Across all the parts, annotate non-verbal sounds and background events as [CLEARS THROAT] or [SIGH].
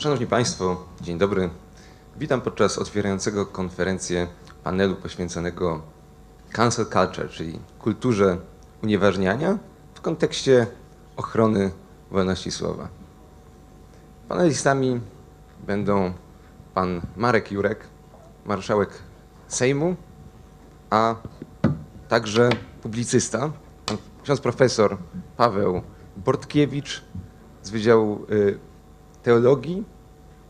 Szanowni Państwo, dzień dobry. Witam podczas otwierającego konferencję panelu poświęconego cancel culture, czyli kulturze unieważniania w kontekście ochrony wolności słowa. Panelistami będą pan Marek Jurek, marszałek Sejmu, a także publicysta, pan ksiądz profesor Paweł Bortkiewicz z Wydziału y, Teologii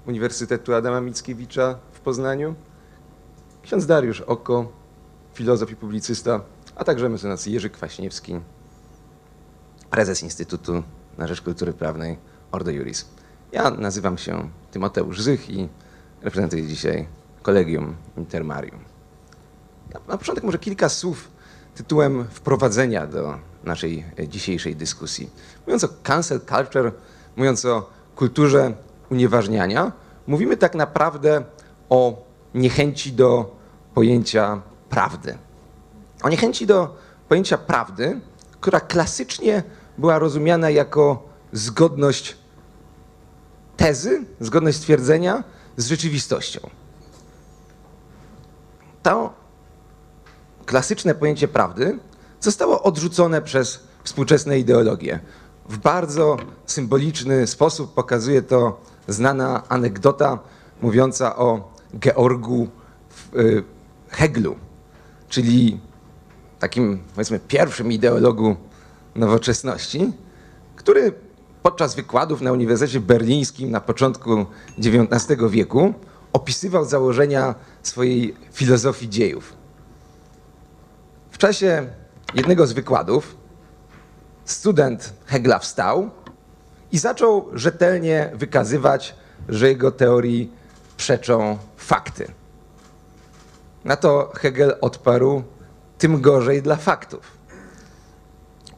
Uniwersytetu Adama Mickiewicza w Poznaniu, ksiądz Dariusz Oko, filozof i publicysta, a także mecenas Jerzy Kwaśniewski, prezes Instytutu na Rzecz Kultury Prawnej Ordo Juris. Ja nazywam się Tymoteusz Zych i reprezentuję dzisiaj Kolegium Intermarium. Na, początek może kilka słów tytułem wprowadzenia do naszej dzisiejszej dyskusji. Mówiąc o cancel culture, mówiąc o kulturze unieważniania, mówimy tak naprawdę o niechęci do pojęcia prawdy. O niechęci do pojęcia prawdy, która klasycznie była rozumiana jako zgodność tezy, zgodność stwierdzenia z rzeczywistością. To klasyczne pojęcie prawdy zostało odrzucone przez współczesne ideologie. W bardzo symboliczny sposób pokazuje to znana anegdota mówiąca o Georgu y, Heglu, czyli takim, powiedzmy, pierwszym ideologu nowoczesności, który podczas wykładów na Uniwersytecie Berlińskim na początku XIX wieku opisywał założenia swojej filozofii dziejów. W czasie jednego z wykładów student Hegla wstał i zaczął rzetelnie wykazywać, że jego teorii przeczą fakty. Na to Hegel odparł: tym gorzej dla faktów.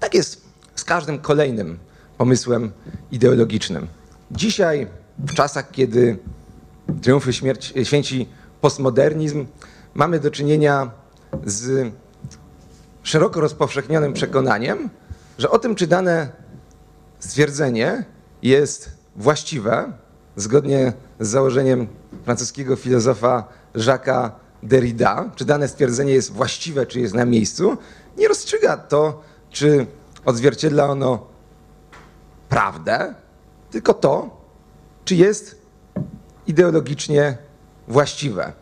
Tak jest z każdym kolejnym pomysłem ideologicznym. Dzisiaj, w czasach, kiedy triumfy śmierci, święci postmodernizm, mamy do czynienia z szeroko rozpowszechnionym przekonaniem, że o tym, czy dane stwierdzenie jest właściwe, zgodnie z założeniem francuskiego filozofa Jacques'a Derrida, czy dane stwierdzenie jest właściwe, czy jest na miejscu, nie rozstrzyga to, czy odzwierciedla ono prawdę, tylko to, czy jest ideologicznie właściwe.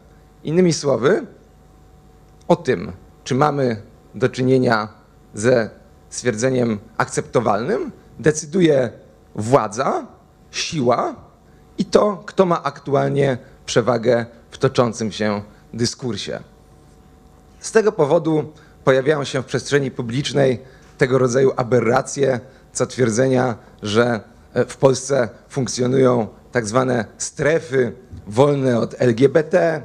Innymi słowy, o tym, czy mamy do czynienia ze stwierdzeniem akceptowalnym, decyduje władza, siła i to, kto ma aktualnie przewagę w toczącym się dyskursie. Z tego powodu pojawiają się w przestrzeni publicznej tego rodzaju aberracje, co twierdzenia, że e, w Polsce funkcjonują tak zwane strefy wolne od LGBT,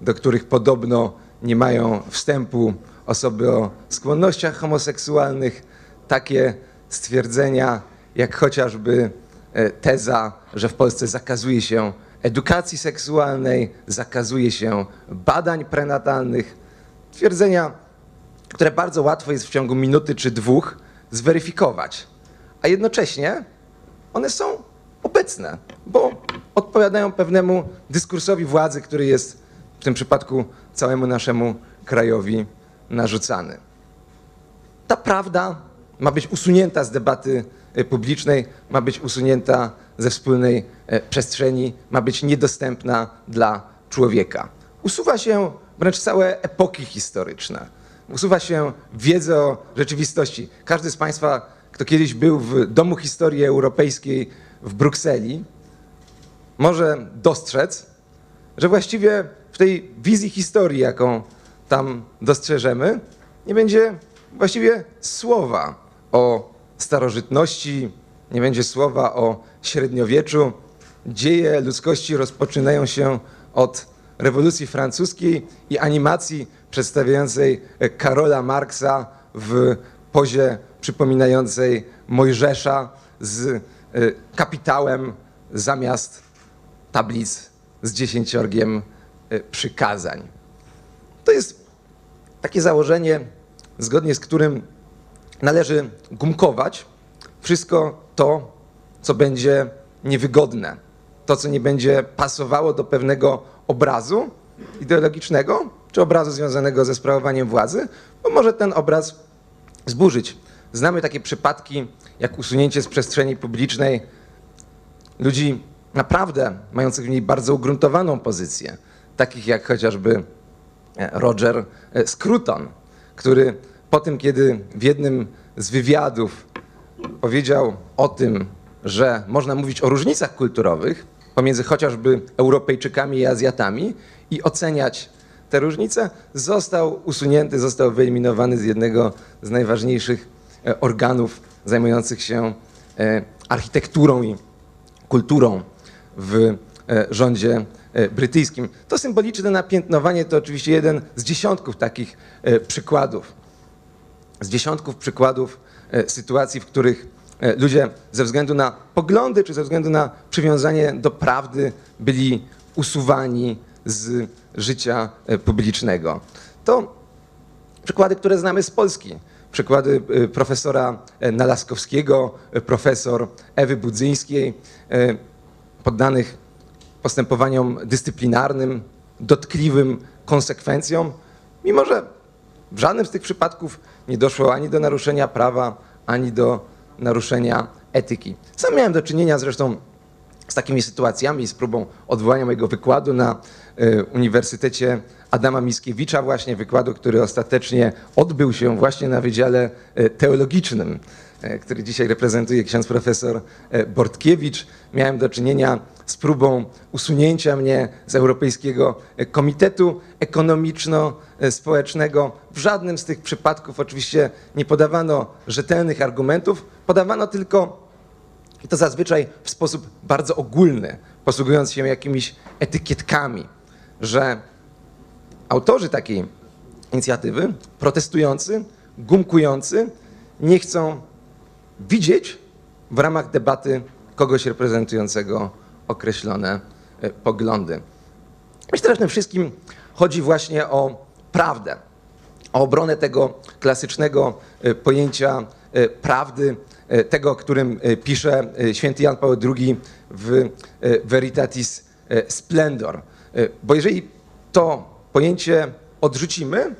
do których podobno nie mają wstępu osoby o skłonnościach homoseksualnych. Takie stwierdzenia, jak chociażby e, teza, że w Polsce zakazuje się edukacji seksualnej, zakazuje się badań prenatalnych. Twierdzenia, które bardzo łatwo jest w ciągu minuty czy dwóch zweryfikować, a jednocześnie one są obecne, bo odpowiadają pewnemu dyskursowi władzy, który jest w tym przypadku całemu naszemu krajowi narzucany. Ta prawda ma być usunięta z debaty e, publicznej, ma być usunięta ze wspólnej e, przestrzeni, ma być niedostępna dla człowieka. Usuwa się wręcz całe epoki historyczne. Usuwa się wiedzę o rzeczywistości. Każdy z Państwa, kto kiedyś był w Domu Historii Europejskiej w Brukseli, może dostrzec, że właściwie w tej wizji historii, jaką tam dostrzeżemy, nie będzie właściwie słowa o starożytności, nie będzie słowa o średniowieczu. Dzieje ludzkości rozpoczynają się od rewolucji francuskiej i animacji przedstawiającej Karola Marksa w pozie przypominającej Mojżesza z e, kapitałem zamiast tablic z dziesięciorgiem e, przykazań. To jest takie założenie, zgodnie z którym należy gumkować wszystko to, co będzie niewygodne, to, co nie będzie pasowało do pewnego obrazu ideologicznego, czy obrazu związanego ze sprawowaniem władzy, bo może ten obraz zburzyć. Znamy takie przypadki, jak usunięcie z przestrzeni publicznej ludzi naprawdę mających w niej bardzo ugruntowaną pozycję, takich jak chociażby Roger e, Scruton, który po tym, kiedy w jednym z wywiadów powiedział o tym, że można mówić o różnicach kulturowych pomiędzy chociażby Europejczykami i Azjatami i oceniać te różnice, został usunięty, został wyeliminowany z jednego z najważniejszych e, organów zajmujących się architekturą i kulturą w e, rządzie e, brytyjskim. To symboliczne napiętnowanie to oczywiście jeden z dziesiątków takich e, przykładów. Z dziesiątków przykładów sytuacji, w których ludzie ze względu na poglądy czy ze względu na przywiązanie do prawdy byli usuwani z życia publicznego. To przykłady, które znamy z Polski. Przykłady profesora Nalaskowskiego, profesor Ewy Budzyńskiej, poddanych postępowaniom dyscyplinarnym, dotkliwym konsekwencjom, mimo że w żadnym z tych przypadków nie doszło ani do naruszenia prawa, ani do naruszenia etyki. Sam miałem do czynienia zresztą z takimi sytuacjami, z próbą odwołania mojego wykładu na y, Uniwersytecie Adama Mickiewicza, właśnie wykładu, który ostatecznie odbył się właśnie na Wydziale y, Teologicznym E, który dzisiaj reprezentuje ksiądz profesor e, Bortkiewicz. Miałem do czynienia z próbą usunięcia mnie z Europejskiego Komitetu Ekonomiczno-Społecznego. W żadnym z tych przypadków oczywiście nie podawano rzetelnych argumentów, podawano tylko, i to zazwyczaj w sposób bardzo ogólny, posługując się jakimiś etykietkami, że autorzy takiej inicjatywy, protestujący, gumkujący, nie chcą widzieć w ramach debaty kogoś reprezentującego określone e, poglądy. Myślę, że przede wszystkim chodzi właśnie o prawdę, o obronę tego klasycznego e, pojęcia e, prawdy, tego, o którym pisze święty Jan Paweł II w Veritatis Splendor. Bo jeżeli to pojęcie odrzucimy,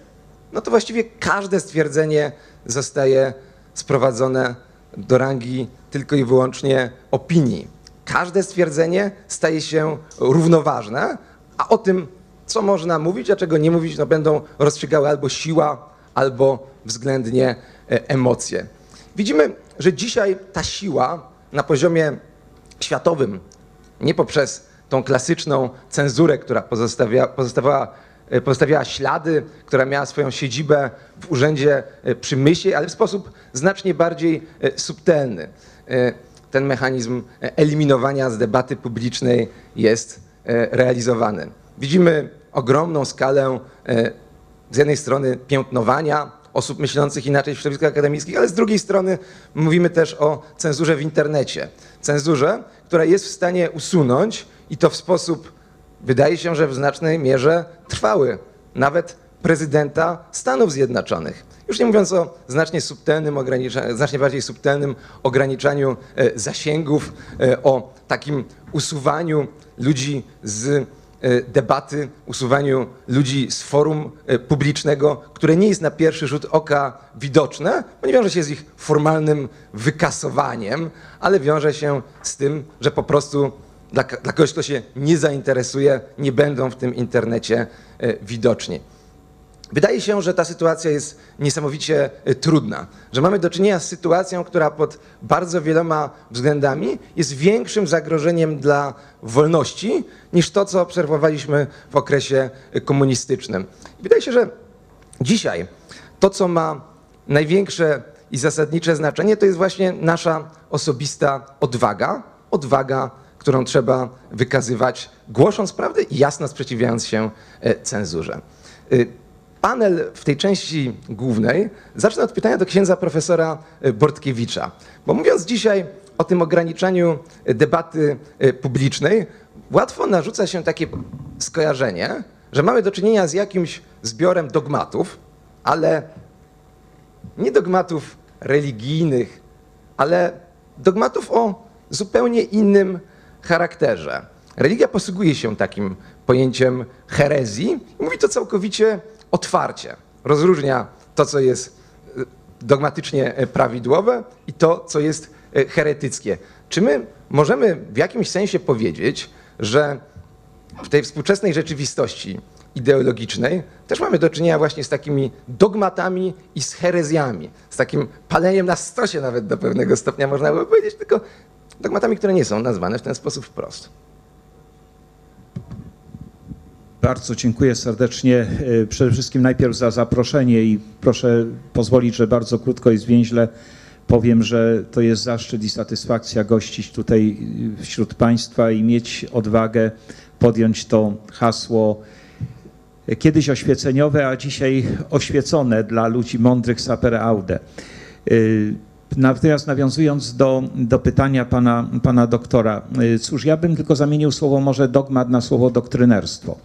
no to właściwie każde stwierdzenie zostaje sprowadzone do rangi tylko i wyłącznie opinii. Każde stwierdzenie staje się równoważne, a o tym, co można mówić, a czego nie mówić, no będą rozstrzygały albo siła, albo względnie e, emocje. Widzimy, że dzisiaj ta siła na poziomie światowym, nie poprzez tą klasyczną cenzurę, która pozostawia, pozostawała E, pozostawiała ślady, która miała swoją siedzibę w urzędzie e, przy Mysie, ale w sposób znacznie bardziej subtelny. Ten mechanizm eliminowania z debaty publicznej jest realizowany. Widzimy ogromną skalę z jednej strony piętnowania osób myślących inaczej w środowiskach akademickich, ale z drugiej strony mówimy też o cenzurze w internecie. Cenzurze, która jest w stanie usunąć i to w sposób wydaje się, że w znacznej mierze trwały, nawet prezydenta Stanów Zjednoczonych. Już nie mówiąc o znacznie subtelnym, znacznie bardziej subtelnym ograniczaniu e, zasięgów, e, o takim usuwaniu ludzi z e, debaty, usuwaniu ludzi z forum publicznego, które nie jest na pierwszy rzut oka widoczne, bo nie wiąże się z ich formalnym wykasowaniem, ale wiąże się z tym, że po prostu dla, dla kogoś, kto się nie zainteresuje, nie będą w tym internecie widoczni. Wydaje się, że ta sytuacja jest niesamowicie e, trudna, że mamy do czynienia z sytuacją, która pod bardzo wieloma względami jest większym zagrożeniem dla wolności niż to, co obserwowaliśmy w okresie e, komunistycznym. Wydaje się, że dzisiaj to, co ma największe i zasadnicze znaczenie, to jest właśnie nasza osobista odwaga, odwaga którą trzeba wykazywać, głosząc prawdę i jasno sprzeciwiając się e, cenzurze. E, panel w tej części głównej zacznę od pytania do księdza profesora e, Bortkiewicza, bo mówiąc dzisiaj o tym ograniczaniu debaty publicznej, łatwo narzuca się takie skojarzenie, że mamy do czynienia z jakimś zbiorem dogmatów, ale nie dogmatów religijnych, ale dogmatów o zupełnie innym charakterze. religia posługuje się takim pojęciem herezji mówi to całkowicie otwarcie. Rozróżnia to, co jest e, dogmatycznie e, prawidłowe i to, co jest e, heretyckie. Czy my możemy w jakimś sensie powiedzieć, że w tej współczesnej rzeczywistości ideologicznej też mamy do czynienia właśnie z takimi dogmatami i z herezjami, z takim paleniem na stosie nawet do pewnego stopnia można by powiedzieć, tylko dogmatami, które nie są nazwane w ten sposób wprost. Bardzo dziękuję serdecznie. E, przede wszystkim najpierw za zaproszenie i proszę pozwolić, że bardzo krótko i zwięźle powiem, że to jest zaszczyt i satysfakcja gościć tutaj e, wśród Państwa i mieć odwagę podjąć to hasło e, kiedyś oświeceniowe, a dzisiaj oświecone dla ludzi mądrych sapere aude. Natomiast nawiązując do, do pytania pana, pana doktora, cóż, ja bym tylko zamienił słowo może dogmat na słowo doktrynerstwo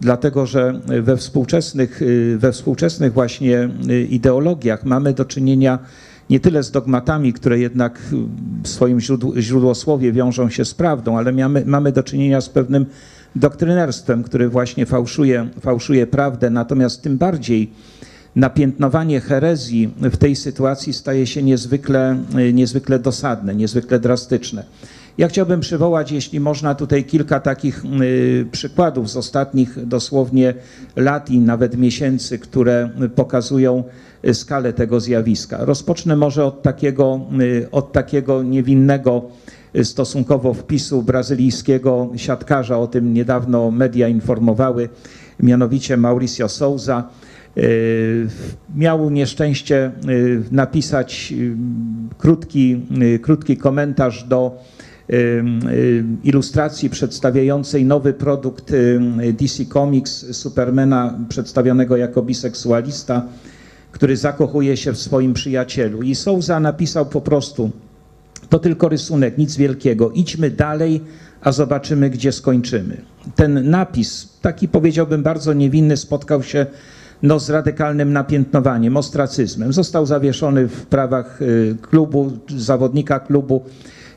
dlatego że we współczesnych, we współczesnych właśnie ideologiach mamy do czynienia nie tyle z dogmatami, które jednak w swoim źródłosłowie wiążą się z prawdą, ale mamy, mamy do czynienia z pewnym doktrynerstwem, który właśnie fałszuje, fałszuje prawdę, natomiast tym bardziej napiętnowanie herezji w tej sytuacji staje się niezwykle, niezwykle dosadne, niezwykle drastyczne. Ja chciałbym przywołać, jeśli można, tutaj kilka takich y, przykładów z ostatnich dosłownie lat i nawet miesięcy, które pokazują skalę tego zjawiska. Rozpocznę może od takiego, y, od takiego niewinnego stosunkowo wpisu brazylijskiego siatkarza, o tym niedawno media informowały, mianowicie Mauricio Souza. Miał nieszczęście napisać krótki, krótki komentarz do ilustracji przedstawiającej nowy produkt DC Comics Supermana przedstawionego jako biseksualista, który zakochuje się w swoim przyjacielu. I Souza napisał po prostu, to tylko rysunek, nic wielkiego, idźmy dalej, a zobaczymy, gdzie skończymy. Ten napis, taki powiedziałbym bardzo niewinny, spotkał się no, z radykalnym napiętnowaniem, ostracyzmem. Został zawieszony w prawach y, klubu, zawodnika klubu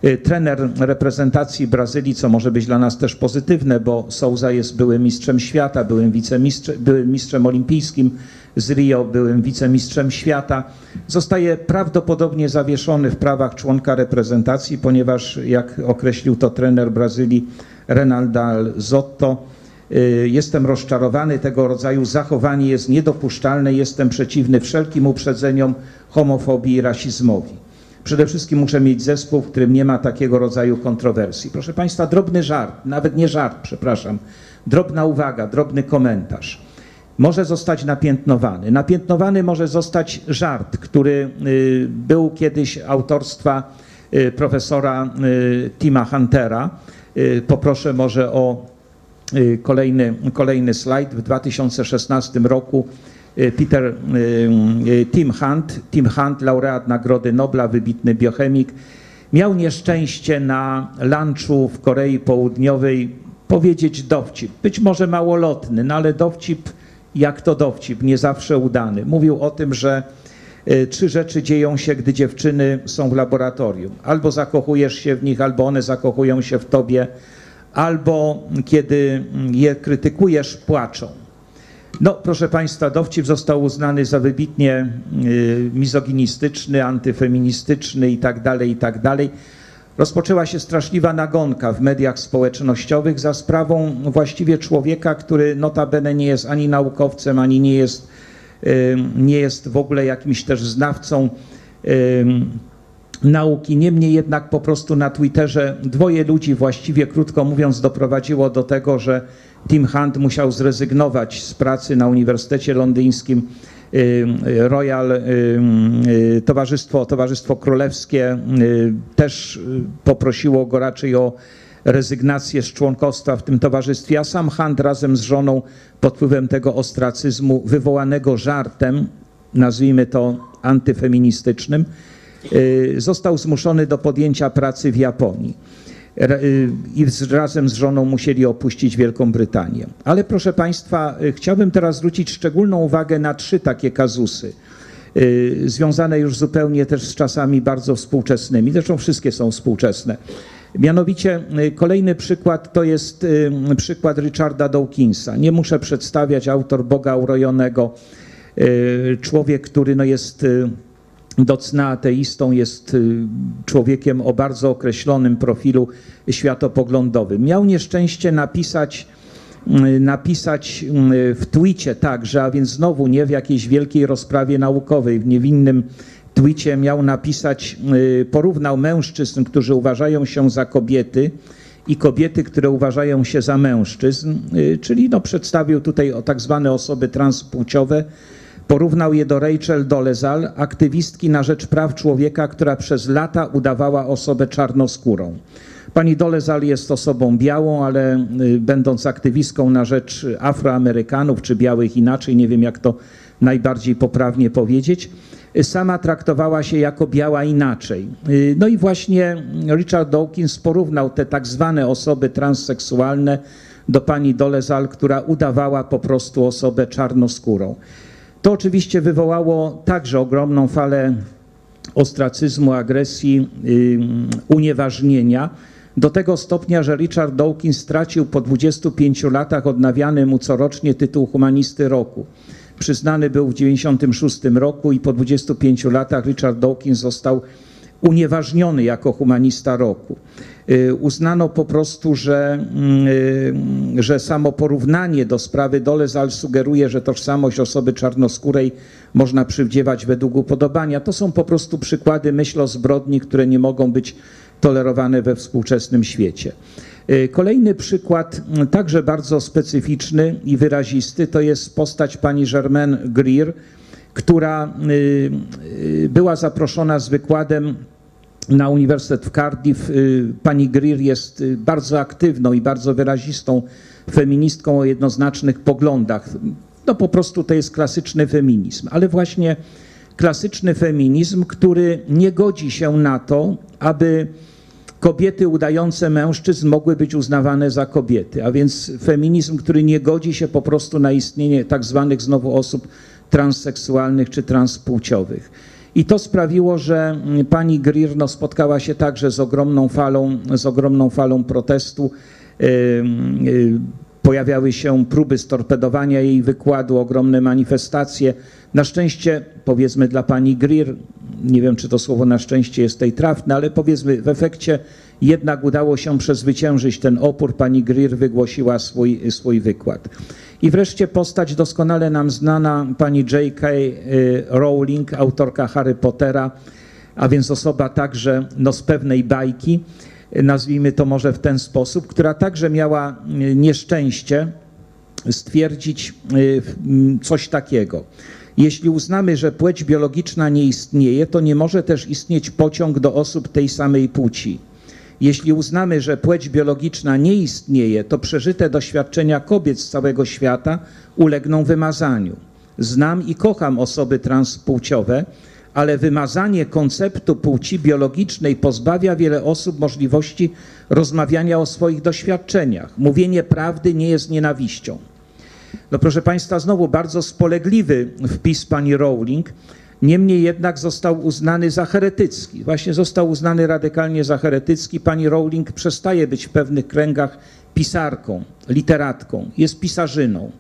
Y, trener reprezentacji Brazylii, co może być dla nas też pozytywne, bo Souza jest byłym mistrzem świata, byłym, wicemistrzem, byłym mistrzem olimpijskim z Rio, byłym wicemistrzem świata. Zostaje prawdopodobnie zawieszony w prawach członka reprezentacji, ponieważ jak określił to trener Brazylii Renaldo Zotto, Jestem rozczarowany, tego rodzaju zachowanie jest niedopuszczalne, jestem przeciwny wszelkim uprzedzeniom, homofobii i rasizmowi. Przede wszystkim muszę mieć zespół, w którym nie ma takiego rodzaju kontrowersji. Proszę Państwa, drobny żart, nawet nie żart, przepraszam, drobna uwaga, drobny komentarz. Może zostać napiętnowany. Napiętnowany może zostać żart, który y, był kiedyś autorstwa y, profesora y, Tima Huntera. Poproszę może o kolejny, kolejny slajd. W 2016 roku Y, Peter y, y, Tim Hunt, Tim Hunt, laureat Nagrody Nobla, wybitny biochemik, miał nieszczęście na lunchu w Korei Południowej powiedzieć dowcip. Być może małolotny, no ale dowcip, jak to dowcip, nie zawsze udany. Mówił o tym, że trzy rzeczy dzieją się, gdy dziewczyny są w laboratorium. Albo zakochujesz się w nich, albo one zakochują się w tobie, albo kiedy je krytykujesz, płaczą. No, proszę Państwa, dowcip został uznany za wybitnie y, mizoginistyczny, antyfeministyczny itd., tak itd. Tak Rozpoczęła się straszliwa nagonka w mediach społecznościowych za sprawą właściwie człowieka, który notabene nie jest ani naukowcem, ani nie jest, y, nie jest w ogóle jakimś też znawcą y, nauki. Niemniej jednak po prostu na Twitterze dwoje ludzi właściwie, krótko mówiąc, doprowadziło do tego, że Tim Hunt musiał zrezygnować z pracy na Uniwersytecie Londyńskim. Y, Royal y, y, Towarzystwo, Towarzystwo Królewskie też poprosiło go raczej o rezygnację z członkostwa w tym towarzystwie, a sam Hunt razem z żoną pod wpływem tego ostracyzmu wywołanego żartem, nazwijmy to antyfeministycznym, został zmuszony do podjęcia pracy w Japonii. Y, i razem z żoną musieli opuścić Wielką Brytanię. Ale proszę Państwa, y, chciałbym teraz zwrócić szczególną uwagę na trzy takie kazusy, y, związane już zupełnie też z czasami bardzo współczesnymi, zresztą wszystkie są współczesne. Mianowicie y, kolejny przykład to jest y, przykład Richarda Dawkinsa. Nie muszę przedstawiać, autor Boga Urojonego, y, człowiek, który no jest y, do cna ateistą, jest y, człowiekiem o bardzo określonym profilu światopoglądowym. Miał nieszczęście napisać y, napisać y, w twicie także, a więc znowu nie w jakiejś wielkiej rozprawie naukowej, w niewinnym twicie miał napisać, porównał mężczyzn, którzy uważają się za kobiety i kobiety, które uważają się za mężczyzn, czyli no, przedstawił tutaj o tak zwane osoby transpłciowe, porównał je do Rachel Dolezal, aktywistki na rzecz praw człowieka, która przez lata udawała osobę czarnoskórą. Pani Dolezal jest osobą białą, ale y, będąc aktywistką na rzecz Afroamerykanów czy białych inaczej, nie wiem jak to najbardziej poprawnie powiedzieć, y, sama traktowała się jako biała inaczej. Y, No i właśnie Richard Dawkins porównał te tak zwane osoby transseksualne do pani Dolezal, która udawała po prostu osobę czarnoskórą. To oczywiście wywołało także ogromną falę ostracyzmu, agresji, unieważnienia. Do tego stopnia, że Richard Dawkins stracił po 25 latach odnawiany mu corocznie tytuł humanisty roku. Przyznany był w 96 roku i po 25 latach Richard Dawkins został unieważniony jako humanista roku. Y, Uznano po prostu, że, y, że samo porównanie do sprawy Dolezal sugeruje, że tożsamość osoby czarnoskórej można przywdziewać według upodobania. To są po prostu przykłady myśl o zbrodni, które nie mogą być tolerowane we współczesnym świecie. Y, Kolejny przykład, y, także bardzo specyficzny i wyrazisty, to jest postać pani Germaine Greer, która y, y, była zaproszona z wykładem na Uniwersytet w Cardiff. Y, Pani Greer jest bardzo aktywną i bardzo wyrazistą feministką o jednoznacznych poglądach. No po prostu to jest klasyczny feminizm, ale właśnie klasyczny feminizm, który nie godzi się na to, aby kobiety udające mężczyzn mogły być uznawane za kobiety, a więc feminizm, który nie godzi się po prostu na istnienie tak zwanych znowu osób transseksualnych czy transpłciowych. I to sprawiło, że pani Greer no, spotkała się także z ogromną falą, z ogromną falą protestu. Y, Pojawiały się próby storpedowania jej wykładu, ogromne manifestacje. Na szczęście, powiedzmy dla pani Greer, nie wiem czy to słowo na szczęście jest tej trafne, ale powiedzmy w efekcie jednak udało się przezwyciężyć ten opór. Pani Greer wygłosiła swój, swój wykład. I wreszcie postać doskonale nam znana, pani J.K. y, Rowling, autorka Harry Pottera, a więc osoba także no, z pewnej bajki, nazwijmy to może w ten sposób, która także miała y, nieszczęście stwierdzić y, coś takiego. Jeśli uznamy, że płeć biologiczna nie istnieje, to nie może też istnieć pociąg do osób tej samej płci. Jeśli uznamy, że płeć biologiczna nie istnieje, to przeżyte doświadczenia kobiet z całego świata ulegną wymazaniu. Znam i kocham osoby transpłciowe, ale wymazanie konceptu płci biologicznej pozbawia wiele osób możliwości rozmawiania o swoich doświadczeniach. Mówienie prawdy nie jest nienawiścią. No proszę Państwa, znowu bardzo spolegliwy wpis pani Rowling, niemniej jednak został uznany za heretycki. Właśnie został uznany radykalnie za heretycki. Pani Rowling przestaje być w pewnych kręgach pisarką, literatką, jest pisarzyną.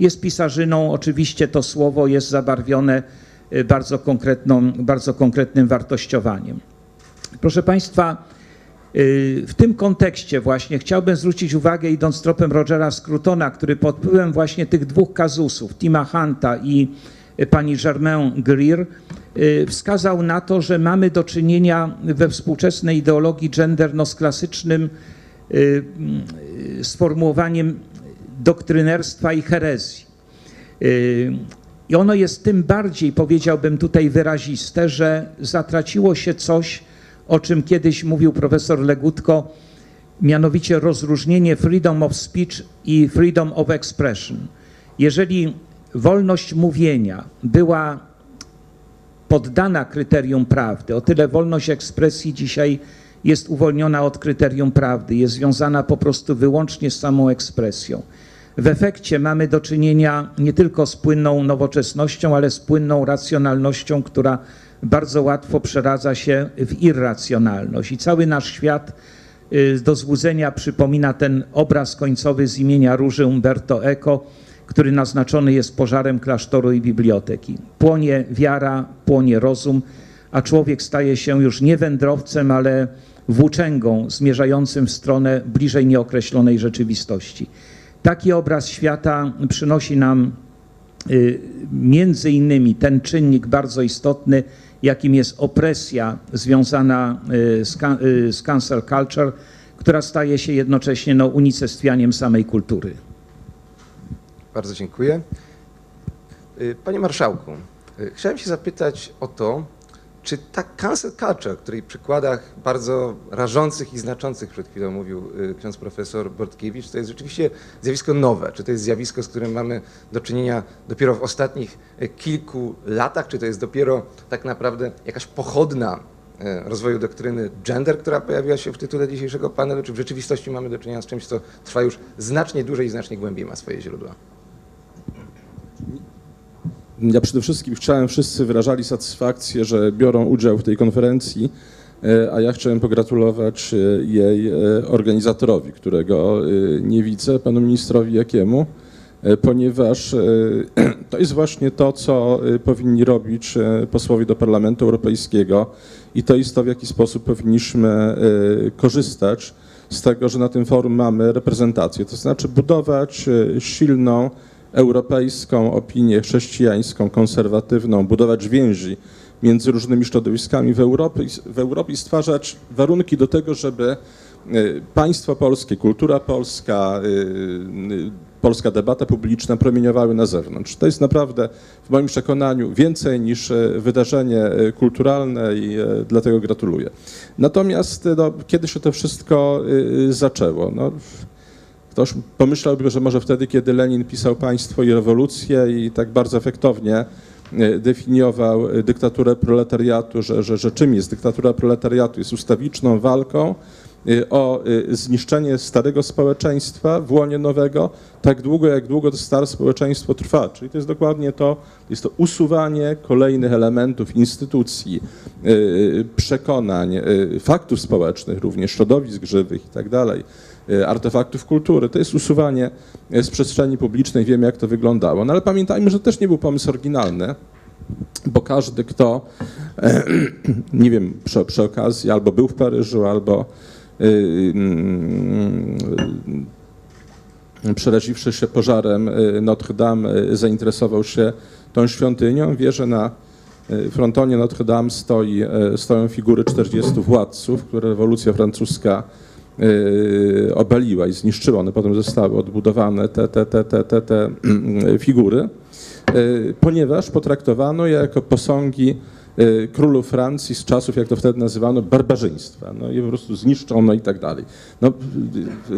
Jest pisarzyną, oczywiście to słowo jest zabarwione y, bardzo, konkretną, bardzo konkretnym wartościowaniem. Proszę Państwa, y, w tym kontekście właśnie chciałbym zwrócić uwagę, idąc tropem Rogera Scrutona, który pod wpływem właśnie tych dwóch kazusów, Tima Hunta i pani Germaine Greer, y, wskazał na to, że mamy do czynienia we współczesnej ideologii gender no, z klasycznym y, y, sformułowaniem doktrynerstwa i herezji. I ono jest tym bardziej, powiedziałbym tutaj wyraziste, że zatraciło się coś, o czym kiedyś mówił profesor Legutko, mianowicie rozróżnienie freedom of speech i freedom of expression. Jeżeli wolność mówienia była poddana kryterium prawdy, o tyle wolność ekspresji dzisiaj jest uwolniona od kryterium prawdy, jest związana po prostu wyłącznie z samą ekspresją. W efekcie mamy do czynienia nie tylko z płynną nowoczesnością, ale z płynną racjonalnością, która bardzo łatwo przeradza się w irracjonalność. I cały nasz świat y, do złudzenia przypomina ten obraz końcowy z imienia Róży Umberto Eco, który naznaczony jest pożarem klasztoru i biblioteki. Płonie wiara, płonie rozum, a człowiek staje się już nie wędrowcem, ale włóczęgą zmierzającym w stronę bliżej nieokreślonej rzeczywistości. Taki obraz świata przynosi nam y, między innymi ten czynnik bardzo istotny, jakim jest opresja związana y, z, y, z cancel culture, która staje się jednocześnie no, unicestwianiem samej kultury. Bardzo dziękuję. Y, Panie Marszałku, y, chciałem się zapytać o to, czy ta cancel culture, której przykładach bardzo rażących i znaczących przed chwilą mówił y, ksiądz profesor Bortkiewicz, to jest rzeczywiście zjawisko nowe? Czy to jest zjawisko, z którym mamy do czynienia dopiero w ostatnich kilku latach? Czy to jest dopiero tak naprawdę jakaś pochodna rozwoju doktryny gender, która pojawiła się w tytule dzisiejszego panelu? Czy w rzeczywistości mamy do czynienia z czymś, co trwa już znacznie dłużej i znacznie głębiej ma swoje źródła? Ja przede wszystkim chciałem, wszyscy wyrażali satysfakcję, że biorą udział w tej konferencji, e, a ja chciałem pogratulować e, jej e, organizatorowi, którego nie widzę, panu ministrowi Jakiemu, ponieważ [CLEARS THROAT] to jest właśnie to, co powinni robić posłowie do Parlamentu Europejskiego i to jest to, w jaki sposób powinniśmy korzystać z tego, że na tym forum mamy reprezentację, to znaczy budować silną, europejską opinię chrześcijańską, konserwatywną, budować więzi między różnymi środowiskami w Europie, w Europie i stwarzać warunki do tego, żeby y, państwo polskie, kultura polska, y, y, polska debata publiczna promieniowały na zewnątrz. To jest naprawdę w moim przekonaniu więcej niż wydarzenie kulturalne i dlatego gratuluję. Natomiast no, kiedy się to wszystko zaczęło? No, Ktoś pomyślałby, że może wtedy, kiedy Lenin pisał Państwo i rewolucję i tak bardzo efektownie e, definiował e, dyktaturę proletariatu, że, że, że czym jest dyktatura proletariatu? Jest ustawiczną walką e, o zniszczenie starego społeczeństwa w łonie nowego, tak długo, jak długo to stare społeczeństwo trwa. Czyli to jest dokładnie to, jest to usuwanie kolejnych elementów instytucji, przekonań, faktów społecznych, również środowisk żywych i tak dalej, artefaktów kultury. To jest usuwanie e, z przestrzeni publicznej, wiemy jak to wyglądało. No ale pamiętajmy, że to też nie był pomysł oryginalny, bo każdy, kto, e, [CLEARS THROAT] nie wiem, przy, przy okazji albo był w Paryżu, albo y, mm, przeraziwszy się pożarem y, Notre Dame, y, zainteresował się tą świątynią, wie, że na y, frontonie Notre Dame stoi, y, stoją figury 40 władców, które rewolucja francuska y, obaliła i zniszczyła. One potem zostały odbudowane, te, te, te, te, te, te figury, y, ponieważ potraktowano je jako posągi królów Francji z czasów, jak to wtedy nazywano, barbarzyństwa. No i po prostu zniszczono i tak dalej. No,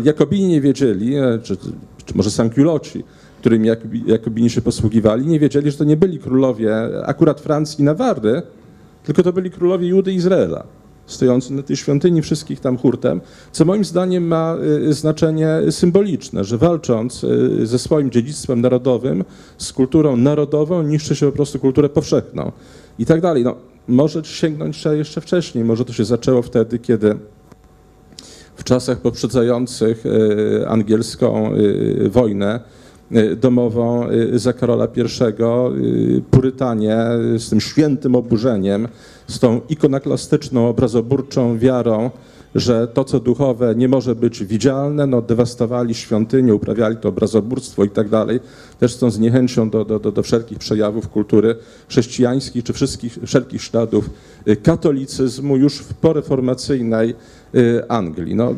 Jakobini nie wiedzieli, e, czy, czy może Sankiuloci, którymi Jakobi- Jakobini się posługiwali, nie wiedzieli, że to nie byli królowie akurat Francji i Nawary, tylko to byli królowie Judy i Izraela, stojący na tej świątyni wszystkich tam hurtem, co moim zdaniem ma y, znaczenie symboliczne, że walcząc y, ze swoim dziedzictwem narodowym, z kulturą narodową, niszczy się po prostu kulturę powszechną i tak dalej. No, może sięgnąć jeszcze wcześniej, może to się zaczęło wtedy, kiedy w czasach poprzedzających y, angielską y, wojnę y, domową y, za Karola I, y, Purytanie y, z tym świętym oburzeniem, z tą ikonoklastyczną, obrazoburczą wiarą, że to, co duchowe, nie może być widzialne, no, dewastowali świątynię, uprawiali to obrazoburstwo i tak dalej, też z tą zniechęcią do, do, do, wszelkich przejawów kultury chrześcijańskiej czy wszystkich, wszelkich śladów y, katolicyzmu już w poreformacyjnej y, Anglii. No, y,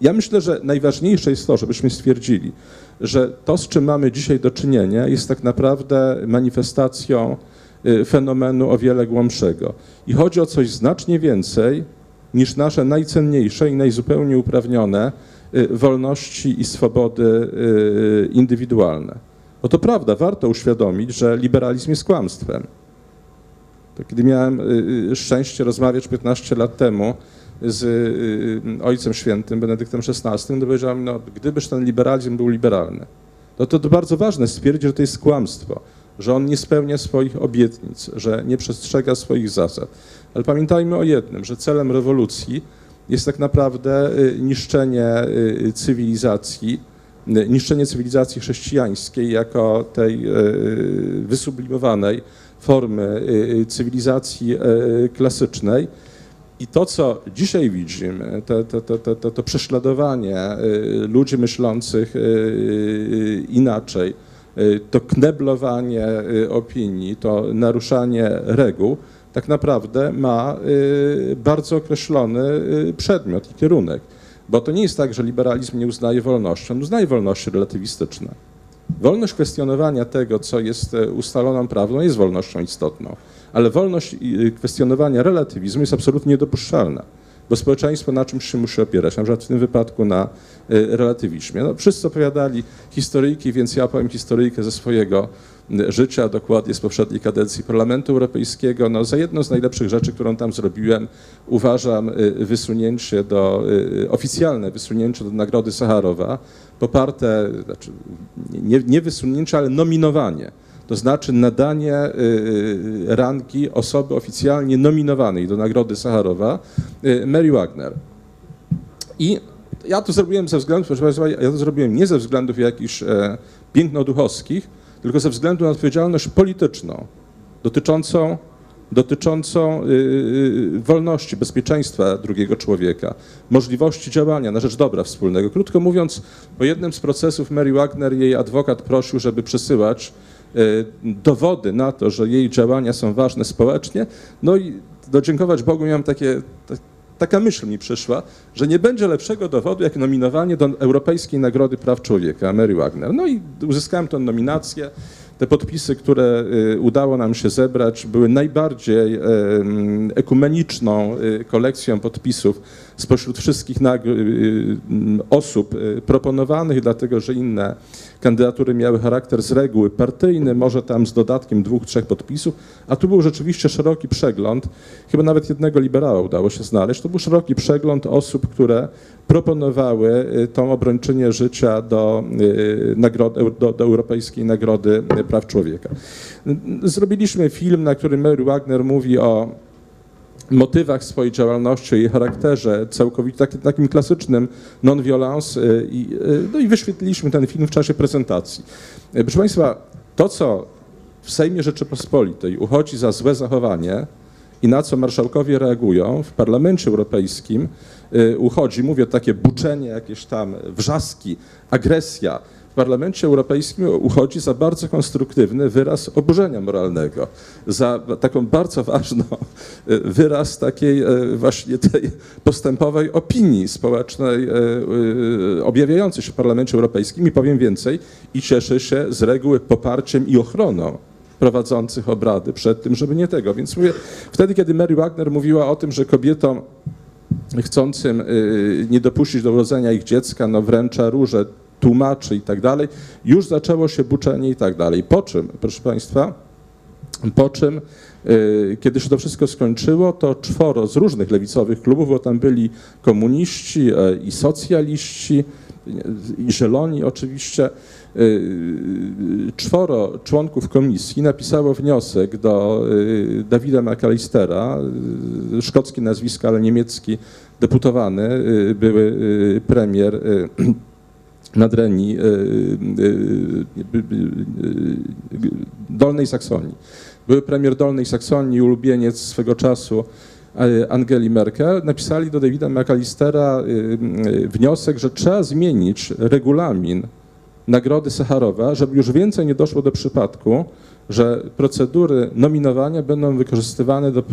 ja myślę, że najważniejsze jest to, żebyśmy stwierdzili, że to, z czym mamy dzisiaj do czynienia, jest tak naprawdę manifestacją fenomenu o wiele głębszego. I chodzi o coś znacznie więcej niż nasze najcenniejsze i najzupełniej uprawnione y, wolności i swobody y, indywidualne. Bo to prawda, warto uświadomić, że liberalizm jest kłamstwem. Kiedy miałem y, y, szczęście rozmawiać 15 lat temu z y, Ojcem Świętym, Benedyktem XVI, to powiedział mi, no, gdybyż ten liberalizm był liberalny, no to to bardzo ważne stwierdzić, że to jest kłamstwo, że on nie spełnia swoich obietnic, że nie przestrzega swoich zasad. Ale pamiętajmy o jednym, że celem rewolucji jest tak naprawdę y, niszczenie y, cywilizacji, y, niszczenie cywilizacji chrześcijańskiej jako tej wysublimowanej formy cywilizacji klasycznej. I to, co dzisiaj widzimy, to, to, to, to, prześladowanie ludzi myślących inaczej, to kneblowanie y, opinii, to naruszanie reguł, tak naprawdę ma y, bardzo określony y, przedmiot i kierunek. Bo to nie jest tak, że liberalizm nie uznaje wolności, on uznaje wolności relatywistyczne. Wolność kwestionowania tego, co jest ustaloną prawdą, jest wolnością istotną, ale wolność kwestionowania relatywizmu jest absolutnie niedopuszczalna, bo społeczeństwo na czymś się musi opierać, na przykład w tym wypadku na e, relatywizmie. No, wszyscy opowiadali historyjki, więc ja opowiem historyjkę ze swojego e, życia, dokładnie z poprzedniej kadencji Parlamentu Europejskiego. No, za jedną z najlepszych rzeczy, którą tam zrobiłem, uważam e, wysunięcie do, oficjalne wysunięcie do Nagrody Sacharowa, poparte, znaczy nie, nie wysunięcie, ale nominowanie. To znaczy nadanie y, y, rangi osoby oficjalnie nominowanej do Nagrody Sacharowa, y, Mary Wagner. I ja to zrobiłem ze względów, proszę Państwa, ja to zrobiłem nie ze względów jakichś e, pięknoduchowskich, tylko ze względu na odpowiedzialność polityczną dotyczącą, dotyczącą wolności, bezpieczeństwa drugiego człowieka, możliwości działania na rzecz dobra wspólnego. Krótko mówiąc, po jednym z procesów Mary Wagner jej adwokat prosił, żeby przesyłać dowody na to, że jej działania są ważne społecznie. No i do dziękować Bogu miałem takie, ta, taka myśl mi przyszła, że nie będzie lepszego dowodu jak nominowanie do Europejskiej Nagrody Praw Człowieka Mary Wagner. No i uzyskałem tę nominację. Te podpisy, które y, udało nam się zebrać, były najbardziej ekumeniczną y, kolekcją podpisów spośród wszystkich y, y, osób y, proponowanych, dlatego że inne kandydatury miały charakter z reguły partyjny, może tam z dodatkiem dwóch, trzech podpisów, a tu był rzeczywiście szeroki przegląd, chyba nawet jednego liberała udało się znaleźć, to był szeroki przegląd osób, które proponowały y, tą obrończynię życia do, y, nagrody, do, do Europejskiej Nagrody Praw Człowieka. Zrobiliśmy film, na którym Mary Wagner mówi o motywach swojej działalności, jej charakterze, całkowicie tak, takim klasycznym non-violence y, i, y, no i wyświetliliśmy ten film w czasie prezentacji. Y, Proszę Państwa, to co w Sejmie Rzeczypospolitej uchodzi za złe zachowanie i na co marszałkowie reagują w Parlamencie Europejskim uchodzi, mówię takie buczenie, jakieś tam wrzaski, agresja, w Parlamencie Europejskim uchodzi za bardzo konstruktywny wyraz oburzenia moralnego, za taką bardzo ważną y, wyraz takiej y, właśnie tej postępowej opinii społecznej y, objawiającej się w Parlamencie Europejskim i powiem więcej, i cieszy się z reguły poparciem i ochroną prowadzących obrady przed tym, żeby nie tego. Więc mówię, wtedy, kiedy Mary Wagner mówiła o tym, że kobietom chcącym nie dopuścić do urodzenia ich dziecka, no wręcza róże, tłumaczy i tak dalej, już zaczęło się buczenie i tak dalej. Po czym, proszę Państwa, po czym, y, kiedy się to wszystko skończyło, to czworo z różnych lewicowych klubów, bo tam byli komuniści e, i socjaliści, i zieloni oczywiście, y, czworo członków komisji napisało wniosek do y, Dawida McAllistera, szkockie nazwisko, ale niemiecki deputowany, były premier Nadrenii, y, y, y, Dolnej Saksonii. Były premier Dolnej Saksonii, ulubieniec swego czasu Angeli Merkel, napisali do Davida McAllistera wniosek, że trzeba zmienić regulamin Nagrody Sacharowa, żeby już więcej nie doszło do przypadku, że procedury nominowania będą wykorzystywane do y,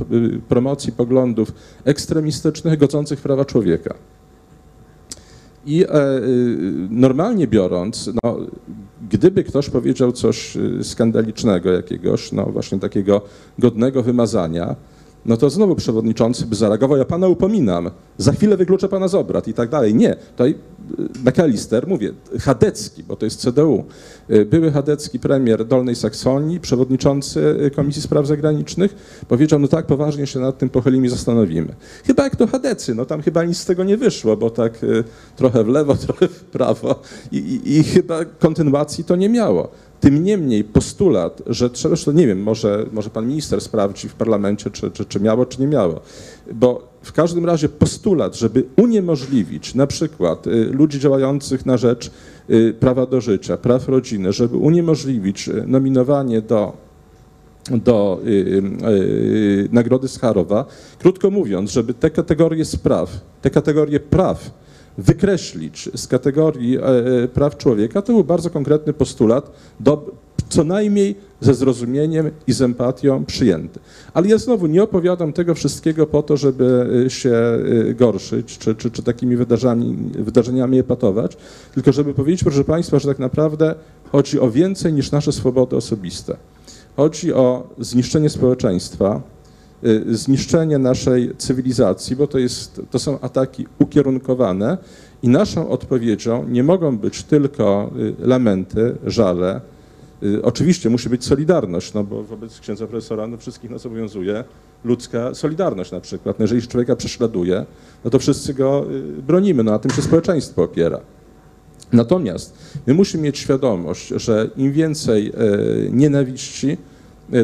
promocji poglądów ekstremistycznych godzących prawa człowieka. I e, y, normalnie biorąc, no, gdyby ktoś powiedział coś y, skandalicznego jakiegoś, no właśnie takiego godnego wymazania, no to znowu przewodniczący by zareagował, ja pana upominam, za chwilę wykluczę pana z obrad i tak dalej. Nie, tutaj y, McAllister, mówię, chadecki, bo to jest CDU, y, były chadecki premier Dolnej Saksonii, przewodniczący y, Komisji Spraw Zagranicznych, powiedział, no tak, poważnie się nad tym pochylimy i zastanowimy. Chyba jak to chadecy, no tam chyba nic z tego nie wyszło, bo tak trochę w lewo, [LAUGHS] trochę w prawo i, i, i chyba kontynuacji to nie miało. Tym niemniej postulat, że trzeba, zresztą nie wiem, może, może pan minister sprawdzi w parlamencie, czy, czy, czy miało, czy nie miało, bo w każdym razie postulat, żeby uniemożliwić na przykład y, ludzi działających na rzecz y, prawa do życia, praw rodziny, żeby uniemożliwić y, nominowanie do do Nagrody Scharowa. Krótko mówiąc, żeby te kategorie spraw, te kategorie praw wykreślić z kategorii e, e, praw człowieka, to był bardzo konkretny postulat, do, co najmniej ze zrozumieniem i z empatią przyjęty. Ale ja znowu nie opowiadam tego wszystkiego po to, żeby y, się gorszyć, czy, czy, czy takimi wydarzeniami, wydarzeniami epatować, tylko żeby powiedzieć, proszę Państwa, że tak naprawdę chodzi o więcej niż nasze swobody osobiste. Chodzi o zniszczenie społeczeństwa, zniszczenie naszej cywilizacji, bo to, jest, to są ataki ukierunkowane i naszą odpowiedzią nie mogą być tylko y, lamenty, żale. Y, Oczywiście musi być solidarność, no bo wobec księdza profesora no wszystkich nas obowiązuje ludzka solidarność na przykład. No jeżeli człowieka prześladuje, no to wszyscy go bronimy, no na tym się społeczeństwo opiera. Natomiast my musimy mieć świadomość, że im więcej nienawiści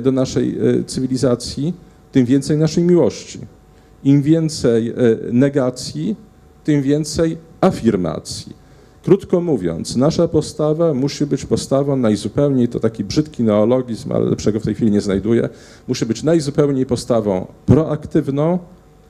do naszej cywilizacji, tym więcej naszej miłości. Im więcej negacji, tym więcej afirmacji. Krótko mówiąc, nasza postawa musi być postawą najzupełniej, to taki brzydki neologizm, ale lepszego w tej chwili nie znajduję, musi być najzupełniej postawą proaktywną,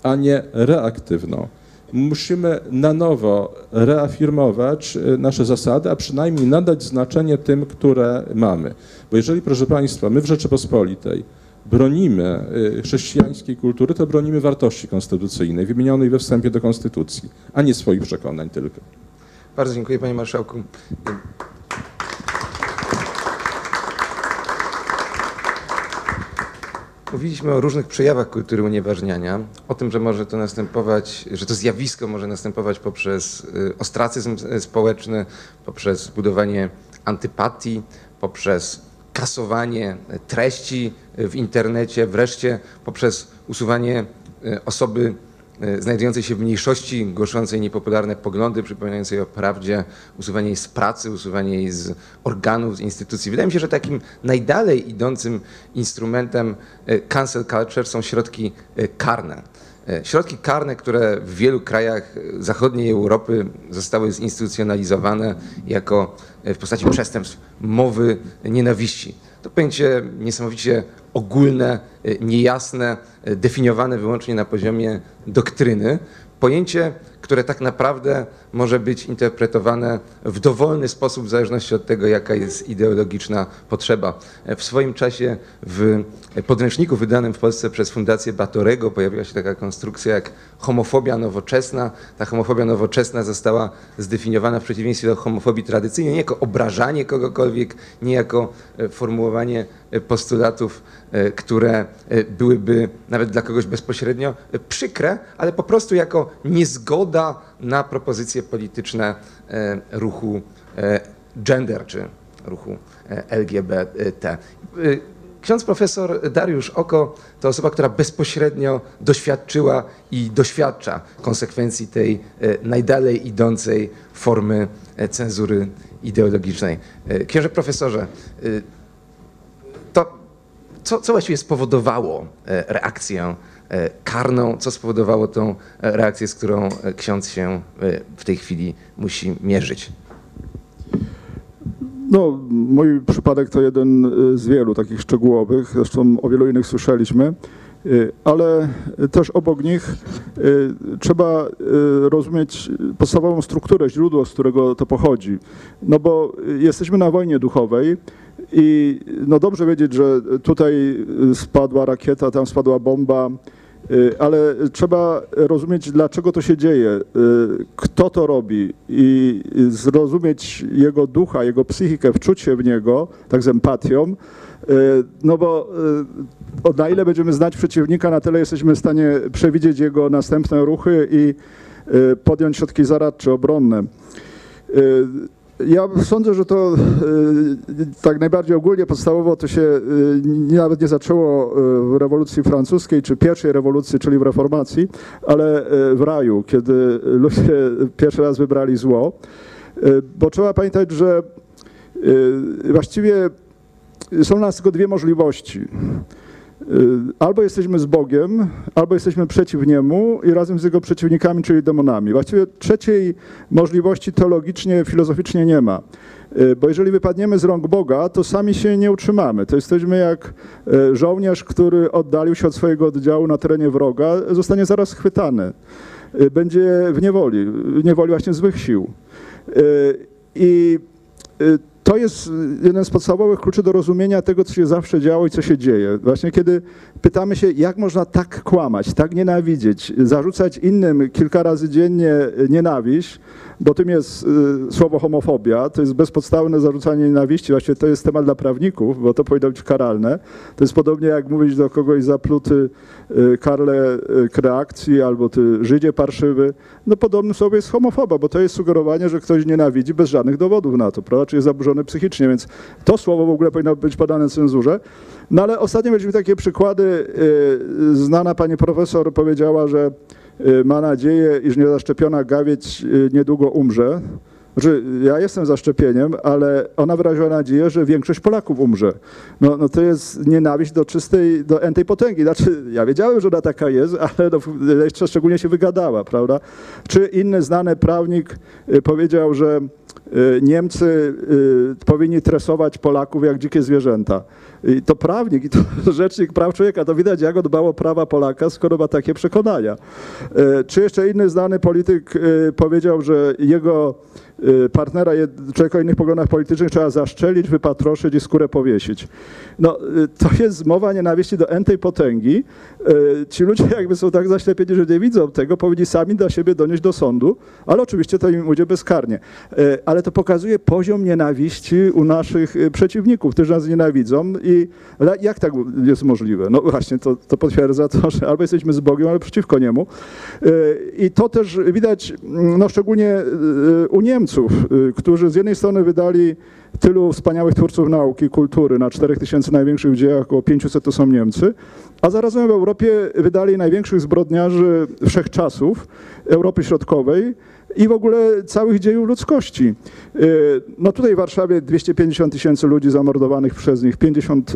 a nie reaktywną musimy na nowo reafirmować e, nasze zasady, a przynajmniej nadać znaczenie tym, które mamy. Bo jeżeli, proszę Państwa, my w Rzeczypospolitej bronimy e, chrześcijańskiej kultury, to bronimy wartości konstytucyjnej, wymienionej we wstępie do Konstytucji, a nie swoich przekonań tylko. Bardzo dziękuję panie marszałku. Mówiliśmy o różnych przejawach kultury unieważniania, o tym, że może to następować, że to zjawisko może następować poprzez y, ostracyzm y, społeczny, poprzez budowanie antypatii, poprzez kasowanie treści w internecie, wreszcie poprzez usuwanie y, osoby E, znajdującej się w mniejszości, głoszącej niepopularne poglądy, przypominającej o prawdzie, usuwanie jej z pracy, usuwanie jej z organów, z instytucji. Wydaje mi się, że takim najdalej idącym instrumentem e, cancel culture są środki e, karne. Środki karne, które w wielu krajach zachodniej Europy zostały zinstytucjonalizowane jako w postaci przestępstw mowy nienawiści. To pojęcie niesamowicie ogólne, niejasne, definiowane wyłącznie na poziomie doktryny. Pojęcie, które tak naprawdę może być interpretowane w dowolny sposób w zależności od tego, jaka jest ideologiczna potrzeba. W swoim czasie w podręczniku wydanym w Polsce przez Fundację Batorego pojawiła się taka konstrukcja jak homofobia nowoczesna. Ta homofobia nowoczesna została zdefiniowana w przeciwieństwie do homofobii tradycyjnej nie jako obrażanie kogokolwiek, nie jako e, formułowanie e, postulatów, e, które byłyby nawet dla kogoś bezpośrednio przykre, ale po prostu jako niezgoda na propozycje polityczne ruchu gender czy ruchu LGBT. Ksiądz profesor Dariusz Oko to osoba, która bezpośrednio doświadczyła i doświadcza konsekwencji tej najdalej idącej formy cenzury ideologicznej. Księże profesorze, to co, co właściwie spowodowało reakcję E, karną, co spowodowało tą e, reakcję, z którą e, ksiądz się w tej chwili musi mierzyć. No, mój przypadek to jeden z wielu takich szczegółowych, zresztą o wielu innych słyszeliśmy, ale też obok nich trzeba rozumieć podstawową strukturę, źródło, z którego to pochodzi. No bo jesteśmy na wojnie duchowej i no dobrze wiedzieć, że tutaj spadła rakieta, tam spadła bomba, Y, ale trzeba rozumieć, dlaczego to się dzieje, y, kto to robi? I zrozumieć jego ducha, jego psychikę, wczuć się w niego, tak z empatią, y, no bo na ile będziemy znać przeciwnika, na tyle jesteśmy w stanie przewidzieć jego następne ruchy i podjąć środki zaradcze, obronne. Ja sądzę, że to y, tak najbardziej ogólnie, podstawowo to się y, nawet nie zaczęło y, w rewolucji francuskiej, czy pierwszej rewolucji, czyli w reformacji, ale w raju, kiedy ludzie pierwszy raz wybrali zło. Bo trzeba pamiętać, że Właściwie są nas tylko dwie możliwości. Y, Albo jesteśmy z Bogiem, albo jesteśmy przeciw Niemu i razem z Jego przeciwnikami, czyli demonami. Właściwie trzeciej możliwości teologicznie, filozoficznie nie ma. Y, Bo jeżeli wypadniemy z rąk Boga, to sami się nie utrzymamy. To jesteśmy jak y, żołnierz, który oddalił się od swojego oddziału na terenie wroga, zostanie zaraz schwytany. Będzie w niewoli, w niewoli właśnie złych sił. I to jest jeden z podstawowych kluczy do rozumienia tego, co się zawsze działo i co się dzieje. Właśnie kiedy pytamy się, jak można tak kłamać, tak nienawidzieć, zarzucać innym kilka razy dziennie nienawiść, bo tym jest y, słowo homofobia, to jest bezpodstawne zarzucanie nienawiści, właściwie to jest temat dla prawników, bo to powinno być karalne. To jest podobnie jak mówić do kogoś zapluty y, Karle y, kreakcji albo ty Żydzie parszywy. No podobnym słowo jest homofoba, bo to jest sugerowanie, że ktoś nienawidzi bez żadnych dowodów na to, prawda? Czy jest zaburzony psychicznie, więc to słowo w ogóle powinno być podane cenzurze. No ale ostatnio mieliśmy takie przykłady. Znana pani profesor powiedziała, że ma nadzieję, iż niezaszczepiona gawieć y, niedługo umrze. Znaczy, ja jestem za szczepieniem, ale ona wyraziła nadzieję, że większość Polaków umrze. No, no to jest nienawiść do czystej, do entej potęgi. Znaczy, ja wiedziałem, że ona taka jest, ale no, jeszcze szczególnie się wygadała, prawda? Czy inny znany prawnik y, powiedział, że y, Niemcy y, powinni tresować Polaków jak dzikie zwierzęta. I to prawnik, i to [LAUGHS] rzecznik praw człowieka, to widać, jak on o prawa Polaka, skoro ma takie przekonania. Czy jeszcze inny znany polityk powiedział, że jego partnera, jed- człowieka o innych poglądach politycznych trzeba zaszczelić, wypatroszyć i skórę powiesić. No, e, to jest mowa nienawiści do entej potęgi. E, Ci ludzie jakby są tak zaślepieni, że nie widzą tego, powinni sami dla siebie donieść do sądu, ale oczywiście to im ujdzie bezkarnie. Ale to pokazuje poziom nienawiści u naszych przeciwników, którzy nas nienawidzą i jak tak jest możliwe? No właśnie, to, to potwierdza to, że albo jesteśmy z Bogiem, albo przeciwko Niemu. I to też widać, mm, no szczególnie u Niemców, e, którzy z jednej strony wydali tylu wspaniałych twórców nauki, kultury, na 4000 największych dziełach, około 500 to są Niemcy, a zarazem w Europie wydali największych zbrodniarzy wszechczasów, Europy Środkowej i w ogóle całych dziejów ludzkości. Y, No tutaj w Warszawie 250 tysięcy ludzi zamordowanych przez nich, 50 y,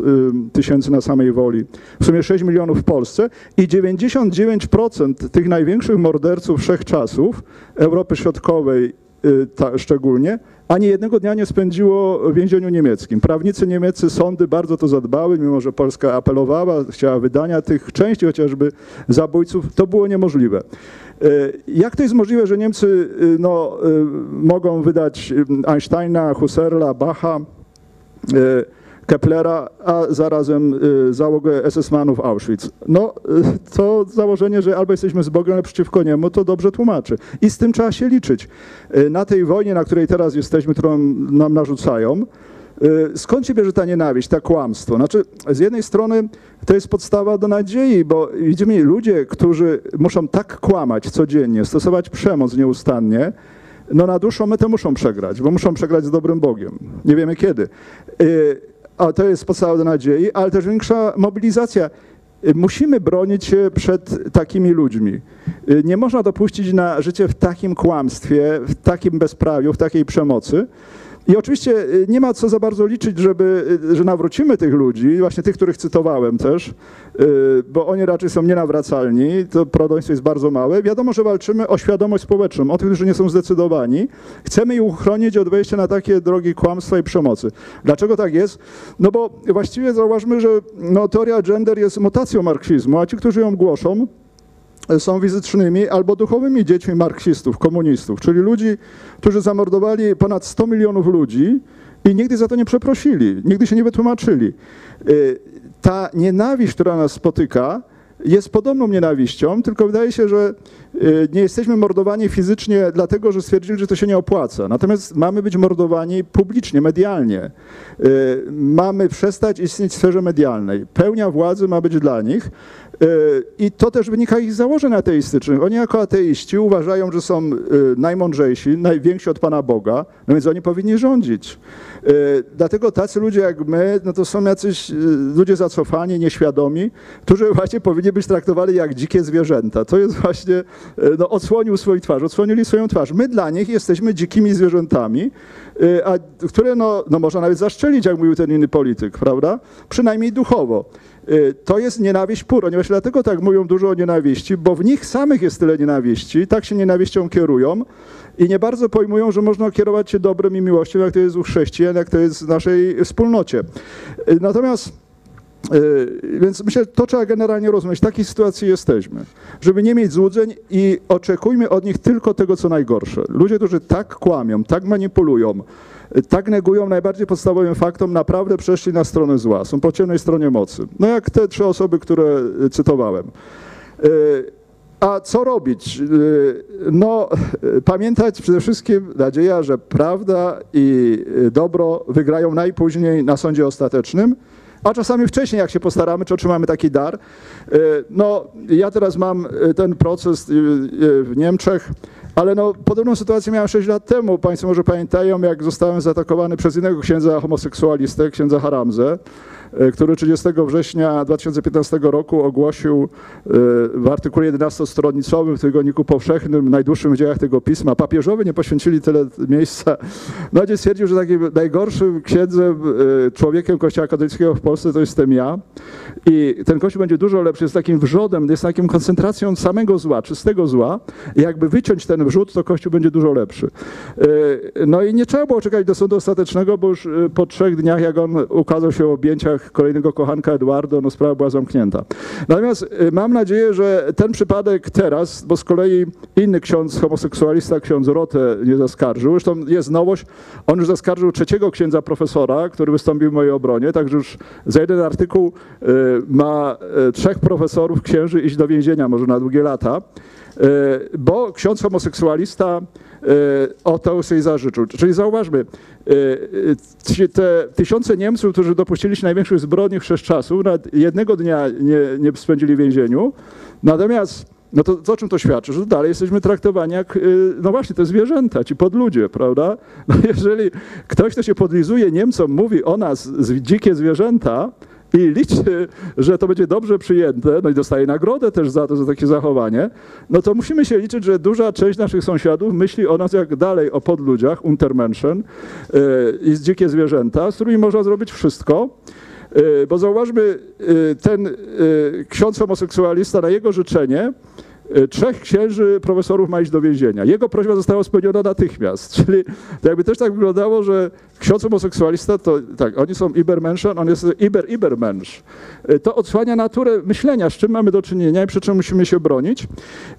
tysięcy na samej woli, w sumie 6 milionów w Polsce i 99% tych największych morderców wszechczasów, Europy Środkowej y, ta, szczególnie, ani jednego dnia nie spędziło w więzieniu niemieckim. Prawnicy niemieccy, sądy bardzo to zadbały, mimo że Polska apelowała, chciała wydania tych części chociażby zabójców, to było niemożliwe. E, Jak to jest możliwe, że Niemcy y, no, y, mogą wydać y, Einsteina, Husserla, Bacha, y, Keplera, a zarazem y, załogę SS-manów Auschwitz. No, y, to założenie, że albo jesteśmy z Bogiem, ale przeciwko Niemu, to dobrze tłumaczy. I z tym trzeba się liczyć. Y, Na tej wojnie, na której teraz jesteśmy, którą nam narzucają, skąd się bierze ta nienawiść, to kłamstwo? Znaczy, z jednej strony to jest podstawa do nadziei, bo widzimy ludzie, którzy muszą tak kłamać codziennie, stosować przemoc nieustannie, no na dłuższą metę muszą przegrać, bo muszą przegrać z dobrym Bogiem. Nie wiemy kiedy. A to jest podstawa do nadziei, ale też większa mobilizacja. Y, Musimy bronić się przed takimi ludźmi. Y, Nie można dopuścić na życie w takim kłamstwie, w takim bezprawiu, w takiej przemocy. I oczywiście y, nie ma co za bardzo liczyć, żeby, y, że nawrócimy tych ludzi, właśnie tych, których cytowałem też, y, bo oni raczej są nienawracalni, to prawdopodobieństwo jest bardzo małe. Wiadomo, że walczymy o świadomość społeczną, o tych, którzy nie są zdecydowani. Chcemy ich uchronić od wejścia na takie drogi kłamstwa i przemocy. Dlaczego tak jest? No bo właściwie zauważmy, że no, teoria gender jest mutacją marksizmu, a ci, którzy ją głoszą, są fizycznymi albo duchowymi dziećmi marksistów, komunistów, czyli ludzi, którzy zamordowali ponad 100 milionów ludzi i nigdy za to nie przeprosili, nigdy się nie wytłumaczyli. Y, Ta nienawiść, która nas spotyka, jest podobną nienawiścią, tylko wydaje się, że y, nie jesteśmy mordowani fizycznie dlatego, że stwierdzili, że to się nie opłaca. Natomiast mamy być mordowani publicznie, medialnie. Y, Mamy przestać istnieć w sferze medialnej. Pełnia władzy ma być dla nich. I to też wynika ich z założeń ateistycznych. Oni jako ateiści uważają, że są y, najmądrzejsi, najwięksi od Pana Boga, no więc oni powinni rządzić. Y, Dlatego tacy ludzie jak my, no to są jacyś y, ludzie zacofani, nieświadomi, którzy właśnie powinni być traktowani jak dzikie zwierzęta. To jest właśnie e, no, odsłonił swoją twarz, odsłonili swoją twarz. My dla nich jesteśmy dzikimi zwierzętami, e, a, które no, no, można nawet zaszczelić, jak mówił ten inny polityk, prawda? Przynajmniej duchowo. E, To jest nienawiść pura. Oni właśnie dlatego tak mówią dużo o nienawiści, bo w nich samych jest tyle nienawiści, tak się nienawiścią kierują i nie bardzo pojmują, że można kierować się dobrem i miłością, jak to jest u chrześcijan, jak to jest w naszej wspólnocie. E, Natomiast Yy, Więc myślę, że to trzeba generalnie rozumieć. W takiej sytuacji jesteśmy. Żeby nie mieć złudzeń i oczekujmy od nich tylko tego, co najgorsze. Ludzie, którzy tak kłamią, tak manipulują, tak negują najbardziej podstawowym faktom, naprawdę przeszli na stronę zła. Są po ciemnej stronie mocy. No jak te trzy osoby, które yy, cytowałem. Yy, A co robić? Yy, No, pamiętać przede wszystkim nadzieja, że prawda i dobro wygrają najpóźniej na sądzie ostatecznym a czasami wcześniej, jak się postaramy, czy otrzymamy taki dar. E, No, ja teraz mam e, ten proces e, e, w Niemczech, ale no, podobną sytuację miałem 6 lat temu. Państwo może pamiętają, jak zostałem zaatakowany przez innego księdza homoseksualistę, księdza Haramzę, e, który 30 września 2015 roku ogłosił e, w artykule 11-stronicowym w Tygodniku Powszechnym, najdłuższym w dziejach tego pisma, papieżowie nie poświęcili tyle miejsca, [LAUGHS] no gdzie stwierdził, że takim najgorszym księdzem, e, człowiekiem Kościoła katolickiego w Polsce to jestem ja. I ten Kościół będzie dużo lepszy, jest takim wrzodem, jest takim koncentracją samego zła, czystego zła. I jakby wyciąć ten wrzód, to Kościół będzie dużo lepszy. E, No i nie trzeba było czekać do sądu ostatecznego, bo już e, po trzech dniach, jak on ukazał się w objęciach kolejnego kochanka Eduardo, no sprawa była zamknięta. Natomiast e, mam nadzieję, że ten przypadek teraz, bo z kolei inny ksiądz homoseksualista, ksiądz Rotę nie zaskarżył, zresztą jest nowość, on już zaskarżył trzeciego księdza profesora, który wystąpił w mojej obronie, także już za jeden artykuł e, ma e, trzech profesorów księży iść do więzienia, może na długie lata. Bo ksiądz homoseksualista e, o to sobie zażyczył. Czyli zauważmy, e, e, te tysiące Niemców, którzy dopuścili się największych zbrodni wszechczasów, nawet jednego dnia nie, nie spędzili w więzieniu. Natomiast no to, to o czym to świadczy? Że dalej jesteśmy traktowani jak, no właśnie, te zwierzęta, ci podludzie, prawda? No jeżeli ktoś, kto się podlizuje Niemcom, mówi o nas dzikie zwierzęta, i liczy, że to będzie dobrze przyjęte, no i dostaje nagrodę też za to, za takie zachowanie, no to musimy się liczyć, że duża część naszych sąsiadów myśli o nas jak dalej o podludziach, Untermenschen yy, i dzikie zwierzęta, z którymi można zrobić wszystko. Yy, Bo zauważmy, yy, ten ksiądz homoseksualista na jego życzenie trzech księży profesorów ma iść do więzienia. Jego prośba została spełniona natychmiast. [LAUGHS] Czyli to jakby też tak wyglądało, że ksiądz homoseksualista to tak, oni są Ibermenschen, on jest Iber Ibermensch. To odsłania naturę myślenia, z czym mamy do czynienia i przy czym musimy się bronić.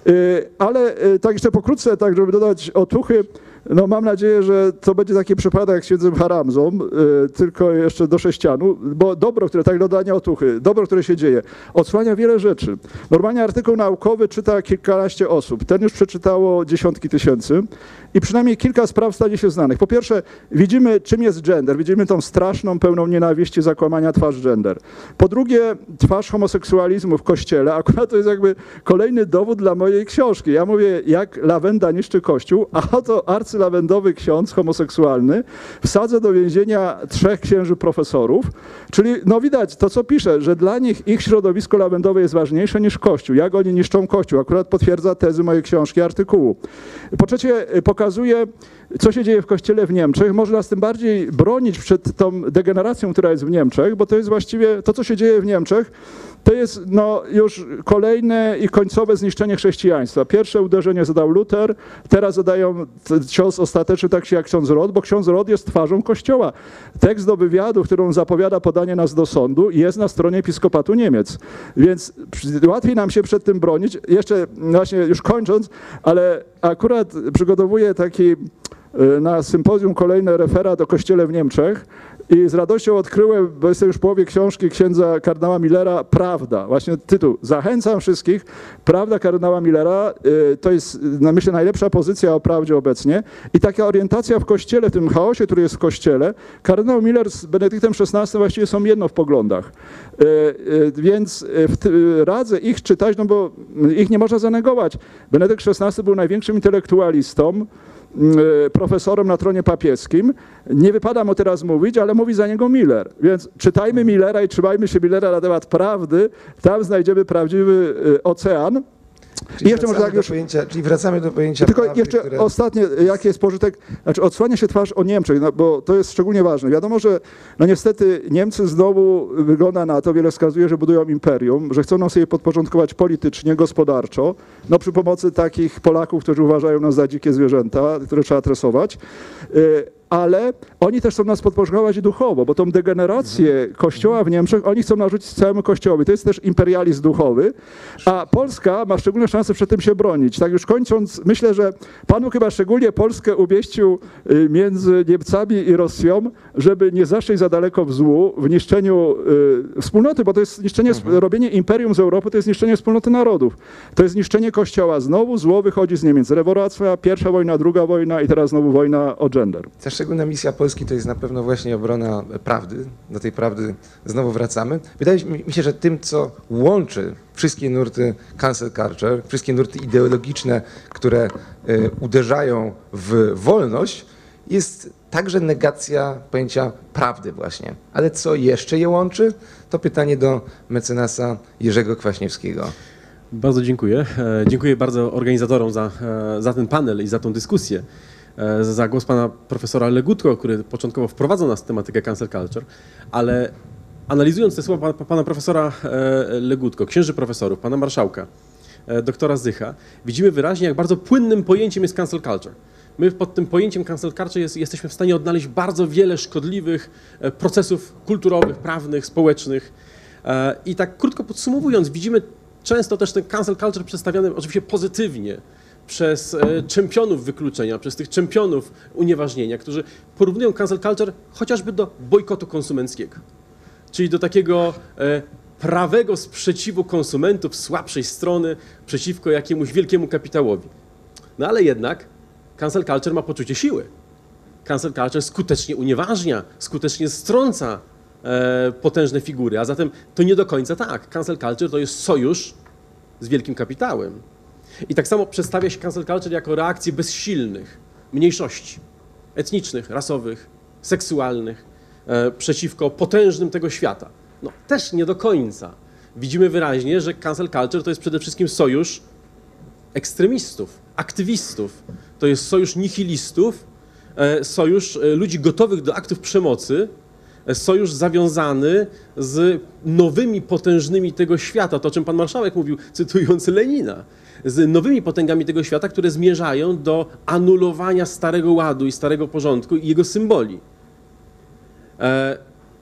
Y, Ale y, tak jeszcze pokrótce, tak żeby dodać otuchy, no mam nadzieję, że to będzie taki przypadek jak z Haramzą, y, tylko jeszcze do sześcianu, bo dobro, które, tak dodania otuchy, dobro, które się dzieje, odsłania wiele rzeczy. Normalnie artykuł naukowy czyta kilkanaście osób, ten już przeczytało dziesiątki tysięcy i przynajmniej kilka spraw stanie się znanych. Po pierwsze, widzimy czym jest gender, widzimy tą straszną, pełną nienawiści, zakłamania twarz gender. Po drugie, twarz homoseksualizmu w kościele, [LAUGHS] akurat to jest jakby kolejny dowód dla mojej książki. Ja mówię, jak lawenda niszczy kościół, a oto arcylawendowy ksiądz homoseksualny wsadza do więzienia trzech księży profesorów, czyli no widać to, co pisze, że dla nich ich środowisko lawendowe jest ważniejsze niż kościół. Jak oni niszczą kościół, akurat potwierdza tezy mojej książki, artykułu. Po trzecie, pokazuje, co się dzieje w kościele w Niemczech. Może nas tym bardziej bronić przed tą degeneracją, która jest w Niemczech, bo to jest właściwie to, co się dzieje w Niemczech, to jest no, już kolejne i końcowe zniszczenie chrześcijaństwa. Pierwsze uderzenie zadał Luter, teraz zadają cios ostateczny tak jak ksiądz Rod, bo ksiądz Rod jest twarzą Kościoła. Tekst do wywiadu, którą zapowiada podanie nas do sądu, jest na stronie episkopatu Niemiec. Więc łatwiej nam się przed tym bronić. Jeszcze właśnie już kończąc, ale akurat przygotowuję taki y, na sympozjum kolejny referat o kościele w Niemczech i z radością odkryłem, bo jestem już w połowie książki księdza kardynała Millera, Prawda. Właśnie tytuł. Zachęcam wszystkich. Prawda kardynała Millera y, to jest, na myślę, najlepsza pozycja o prawdzie obecnie. I taka orientacja w kościele, w tym chaosie, który jest w kościele. Kardynał Miller z Benedyktem XVI właściwie są jedno w poglądach. Y, y, Więc y, radzę ich czytać, no bo ich nie można zanegować. Benedykt XVI był największym intelektualistą, y, profesorem na tronie papieskim. Nie wypada mu teraz mówić, ale mówi za niego Miller. Więc czytajmy Millera i trzymajmy się Millera na temat prawdy. Tam znajdziemy prawdziwy y, ocean. Czyli jeszcze może tak do już- Pojęcia, czyli wracamy do pojęcia Tylko prawdy, jeszcze które... ostatnie, jaki jest pożytek, znaczy odsłania się twarz o Niemczech, no, bo to jest szczególnie ważne. Wiadomo, że no niestety Niemcy znowu wygląda na to, wiele wskazuje, że budują imperium, że chcą nam sobie podporządkować politycznie, gospodarczo, no przy pomocy takich Polaków, którzy uważają nas za dzikie zwierzęta, które trzeba tresować. Ale oni też chcą nas podporządkować duchowo, bo tą degenerację kościoła w Niemczech oni chcą narzucić całemu kościołowi. To jest też imperializm duchowy, a Polska ma szczególne szanse przed tym się bronić. Tak już kończąc, myślę, że Panu chyba szczególnie Polskę umieścił y, między Niemcami i Rosją, żeby nie zaszli za daleko w złu, w niszczeniu y, wspólnoty, bo to jest niszczenie, robienie imperium z Europy, to jest niszczenie wspólnoty narodów. To jest niszczenie Kościoła. Znowu zło wychodzi z Niemiec. Rewolucja, pierwsza wojna, druga wojna i teraz znowu wojna o gender. Ta szczególna misja Polski to jest na pewno właśnie obrona prawdy. Do tej prawdy znowu wracamy. Wydaje mi się, że tym, co łączy wszystkie nurty cancel culture, wszystkie nurty ideologiczne, które y, uderzają w wolność, jest także negacja pojęcia prawdy właśnie. Ale co jeszcze je łączy? To pytanie do mecenasa Jerzego Kwaśniewskiego. Bardzo dziękuję. E, Dziękuję bardzo organizatorom za, e, za ten panel i za tą dyskusję. E, Za głos pana profesora Legutko, który początkowo wprowadzał nas w tematykę cancel culture, ale analizując te słowa pana, profesora e, Legutko, księży profesorów, pana marszałka, e, doktora Zycha, widzimy wyraźnie, jak bardzo płynnym pojęciem jest cancel culture. My pod tym pojęciem cancel culture jest, jesteśmy w stanie odnaleźć bardzo wiele szkodliwych procesów kulturowych, prawnych, społecznych. I tak krótko podsumowując, widzimy często też ten cancel culture przedstawiany oczywiście pozytywnie przez e, czempionów wykluczenia, przez tych czempionów unieważnienia, którzy porównują cancel culture chociażby do bojkotu konsumenckiego czyli do takiego e, prawego sprzeciwu konsumentów słabszej strony przeciwko jakiemuś wielkiemu kapitałowi. No ale jednak cancel culture ma poczucie siły. Cancel culture skutecznie unieważnia, skutecznie strąca e, potężne figury, a zatem to nie do końca tak. Cancel culture to jest sojusz z wielkim kapitałem. I tak samo przedstawia się cancel culture jako reakcję bezsilnych mniejszości etnicznych, rasowych, seksualnych e, przeciwko potężnym tego świata. No też nie do końca. Widzimy wyraźnie, że cancel culture to jest przede wszystkim sojusz ekstremistów, aktywistów. To jest sojusz nihilistów, e, sojusz e, ludzi gotowych do aktów przemocy, e, sojusz zawiązany z nowymi potężnymi tego świata, to o czym pan marszałek mówił, cytując Lenina, z nowymi potęgami tego świata, które zmierzają do anulowania starego ładu i starego porządku i jego symboli. E,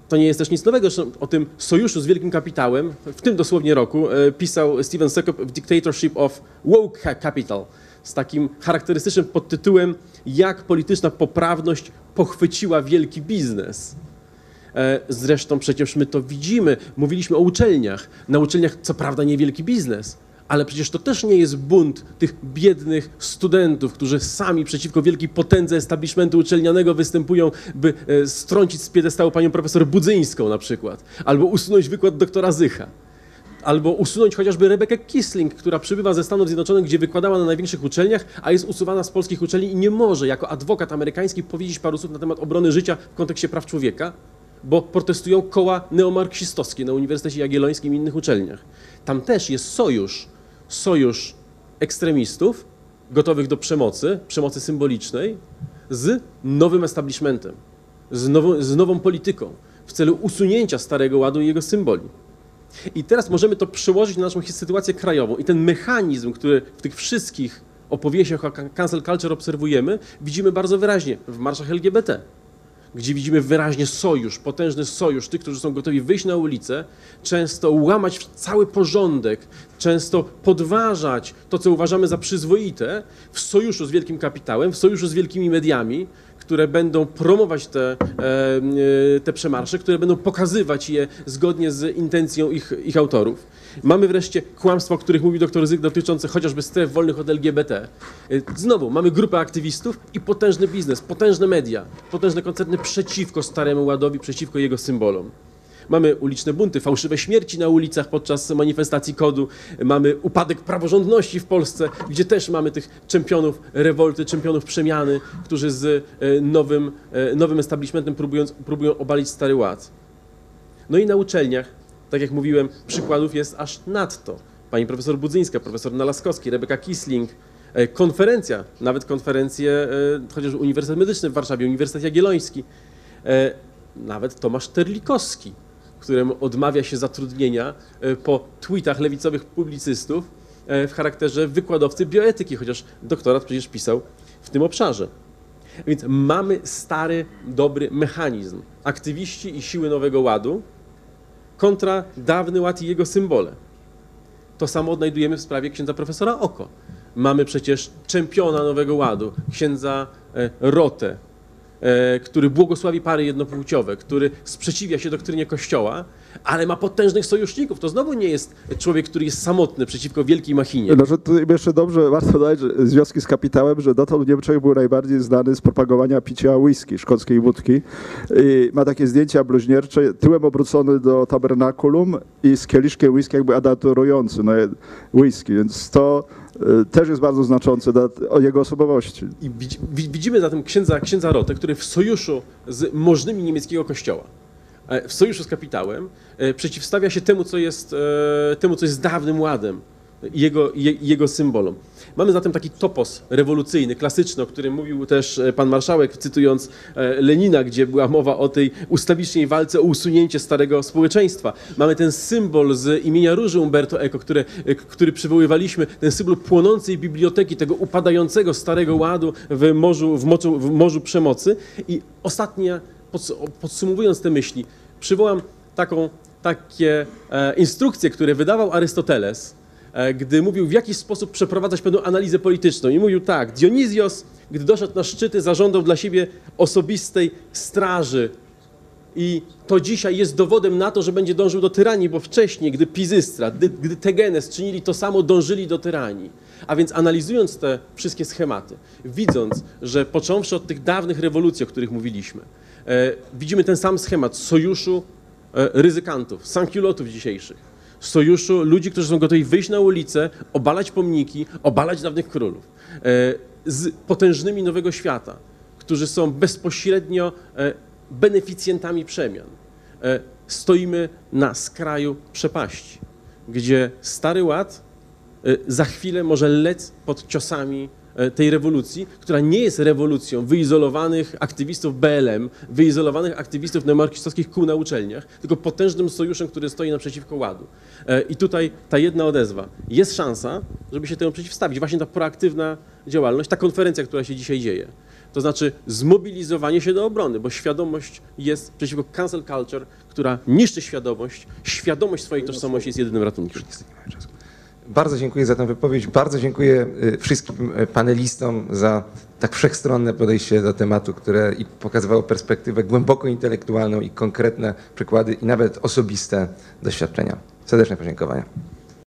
To nie jest też nic nowego, o tym sojuszu z wielkim kapitałem w tym dosłownie roku e, pisał Steven Sekop w Dictatorship of Woke Ca- Capital z takim charakterystycznym podtytułem Jak polityczna poprawność pochwyciła wielki biznes. E, Zresztą przecież my to widzimy. Mówiliśmy o uczelniach. Na uczelniach co prawda niewielki biznes, ale przecież to też nie jest bunt tych biednych studentów, którzy sami przeciwko wielkiej potędze establishmentu uczelnianego występują, by e, strącić z piedestału panią profesor Budzyńską na przykład, albo usunąć wykład doktora Zycha. Albo usunąć chociażby Rebekę Kisling, która przybywa ze Stanów Zjednoczonych, gdzie wykładała na największych uczelniach, a jest usuwana z polskich uczelni i nie może jako adwokat amerykański powiedzieć paru słów na temat obrony życia w kontekście praw człowieka, bo protestują koła neomarksistowskie na Uniwersytecie Jagiellońskim i innych uczelniach. Tam też jest sojusz, sojusz ekstremistów gotowych do przemocy, przemocy symbolicznej, z nowym establishmentem, z nową, z nową polityką w celu usunięcia starego ładu i jego symboli. I teraz możemy to przełożyć na naszą sytuację krajową i ten mechanizm, który w tych wszystkich opowieściach o can- cancel culture obserwujemy, widzimy bardzo wyraźnie w marszach LGBT, gdzie widzimy wyraźnie sojusz, potężny sojusz tych, którzy są gotowi wyjść na ulicę, często łamać cały porządek, często podważać to, co uważamy za przyzwoite, w sojuszu z wielkim kapitałem, w sojuszu z wielkimi mediami, które będą promować te, e, e, te przemarsze, które będą pokazywać je zgodnie z intencją ich, ich autorów. Mamy wreszcie kłamstwa, o których mówił dr Zyk, dotyczące chociażby stref wolnych od LGBT. E, Znowu, mamy grupę aktywistów i potężny biznes, potężne media, potężne koncerny przeciwko Staremu Ładowi, przeciwko jego symbolom. Mamy uliczne bunty, fałszywe śmierci na ulicach podczas manifestacji kodu. Mamy upadek praworządności w Polsce, gdzie też mamy tych czempionów rewolty, czempionów przemiany, którzy z e, nowym, e, nowym establishmentem próbują, próbują obalić stary ład. No i na uczelniach, tak jak mówiłem, przykładów jest aż nadto. pani profesor Budzyńska, profesor Nalaskowski, Rebeka Kisling, e, konferencja, nawet konferencje, chociaż Uniwersytet Medyczny w Warszawie, Uniwersytet Jagielloński, nawet Tomasz Terlikowski, któremu odmawia się zatrudnienia e, po tweetach lewicowych publicystów e, w charakterze wykładowcy bioetyki, chociaż doktorat przecież pisał w tym obszarze. Więc mamy stary, dobry mechanizm. Aktywiści i siły Nowego Ładu kontra dawny ład i jego symbole. To samo odnajdujemy w sprawie księdza profesora Oko. Mamy przecież czempiona Nowego Ładu, księdza e, Rotę, który błogosławi pary jednopłciowe, który sprzeciwia się doktrynie Kościoła, ale ma potężnych sojuszników. To znowu nie jest człowiek, który jest samotny przeciwko wielkiej machinie. No, że tu jeszcze dobrze warto dodać, związki z kapitałem, że dotąd Niemczech był najbardziej znany z propagowania picia whisky, szkockiej wódki. I ma takie zdjęcia bluźniercze, tyłem obrócony do tabernakulum i z kieliszkiem whisky jakby adaturujący no, whisky, więc to też jest bardzo znaczące dla, o jego osobowości. I widzi- wi- widzimy zatem księdza, księdza Rotę, który w sojuszu z możnymi niemieckiego kościoła, e, w sojuszu z kapitałem, e, przeciwstawia się temu, co jest, e, temu, co jest dawnym ładem jego, je, jego symbolom. Mamy zatem taki topos rewolucyjny, klasyczny, o którym mówił też e, pan marszałek, cytując e, Lenina, gdzie była mowa o tej ustawicznej walce o usunięcie starego społeczeństwa. Mamy ten symbol z imienia Róży Umberto Eco, które, e, który przywoływaliśmy, ten symbol płonącej biblioteki, tego upadającego starego ładu w morzu, w morzu, w morzu przemocy. I ostatnia, pods- podsumowując te myśli, przywołam taką, takie instrukcje, które wydawał Arystoteles, gdy mówił, w jaki sposób przeprowadzać pewną analizę polityczną. I mówił tak, Dionizjos, gdy doszedł na szczyty, zażądał dla siebie osobistej straży. I to dzisiaj jest dowodem na to, że będzie dążył do tyranii, bo wcześniej, gdy Pizystra, gdy, gdy Tegenes czynili to samo, dążyli do tyranii. A więc analizując te wszystkie schematy, widząc, że począwszy od tych dawnych rewolucji, o których mówiliśmy, e, widzimy ten sam schemat sojuszu e, ryzykantów, sankiulotów dzisiejszych, sojuszu ludzi, którzy są gotowi wyjść na ulicę, obalać pomniki, obalać dawnych królów, e, z potężnymi nowego świata, którzy są bezpośrednio e, beneficjentami przemian. E, Stoimy na skraju przepaści, gdzie Stary Ład za chwilę może lec pod ciosami tej rewolucji, która nie jest rewolucją wyizolowanych aktywistów BLM, wyizolowanych aktywistów neomarksistowskich kół na uczelniach, tylko potężnym sojuszem, który stoi naprzeciwko ładu. E, I tutaj ta jedna odezwa. Jest szansa, żeby się temu przeciwstawić. Właśnie ta proaktywna działalność, ta konferencja, która się dzisiaj dzieje. To znaczy zmobilizowanie się do obrony, bo świadomość jest przeciwko cancel culture, która niszczy świadomość. Świadomość swojej tożsamości jest jedynym ratunkiem. Niestety nie mamy czasu. Bardzo dziękuję za tę wypowiedź. Bardzo dziękuję y, wszystkim y, panelistom za tak wszechstronne podejście do tematu, które i pokazywało perspektywę głęboko intelektualną i konkretne przykłady i nawet osobiste doświadczenia. Serdeczne podziękowania.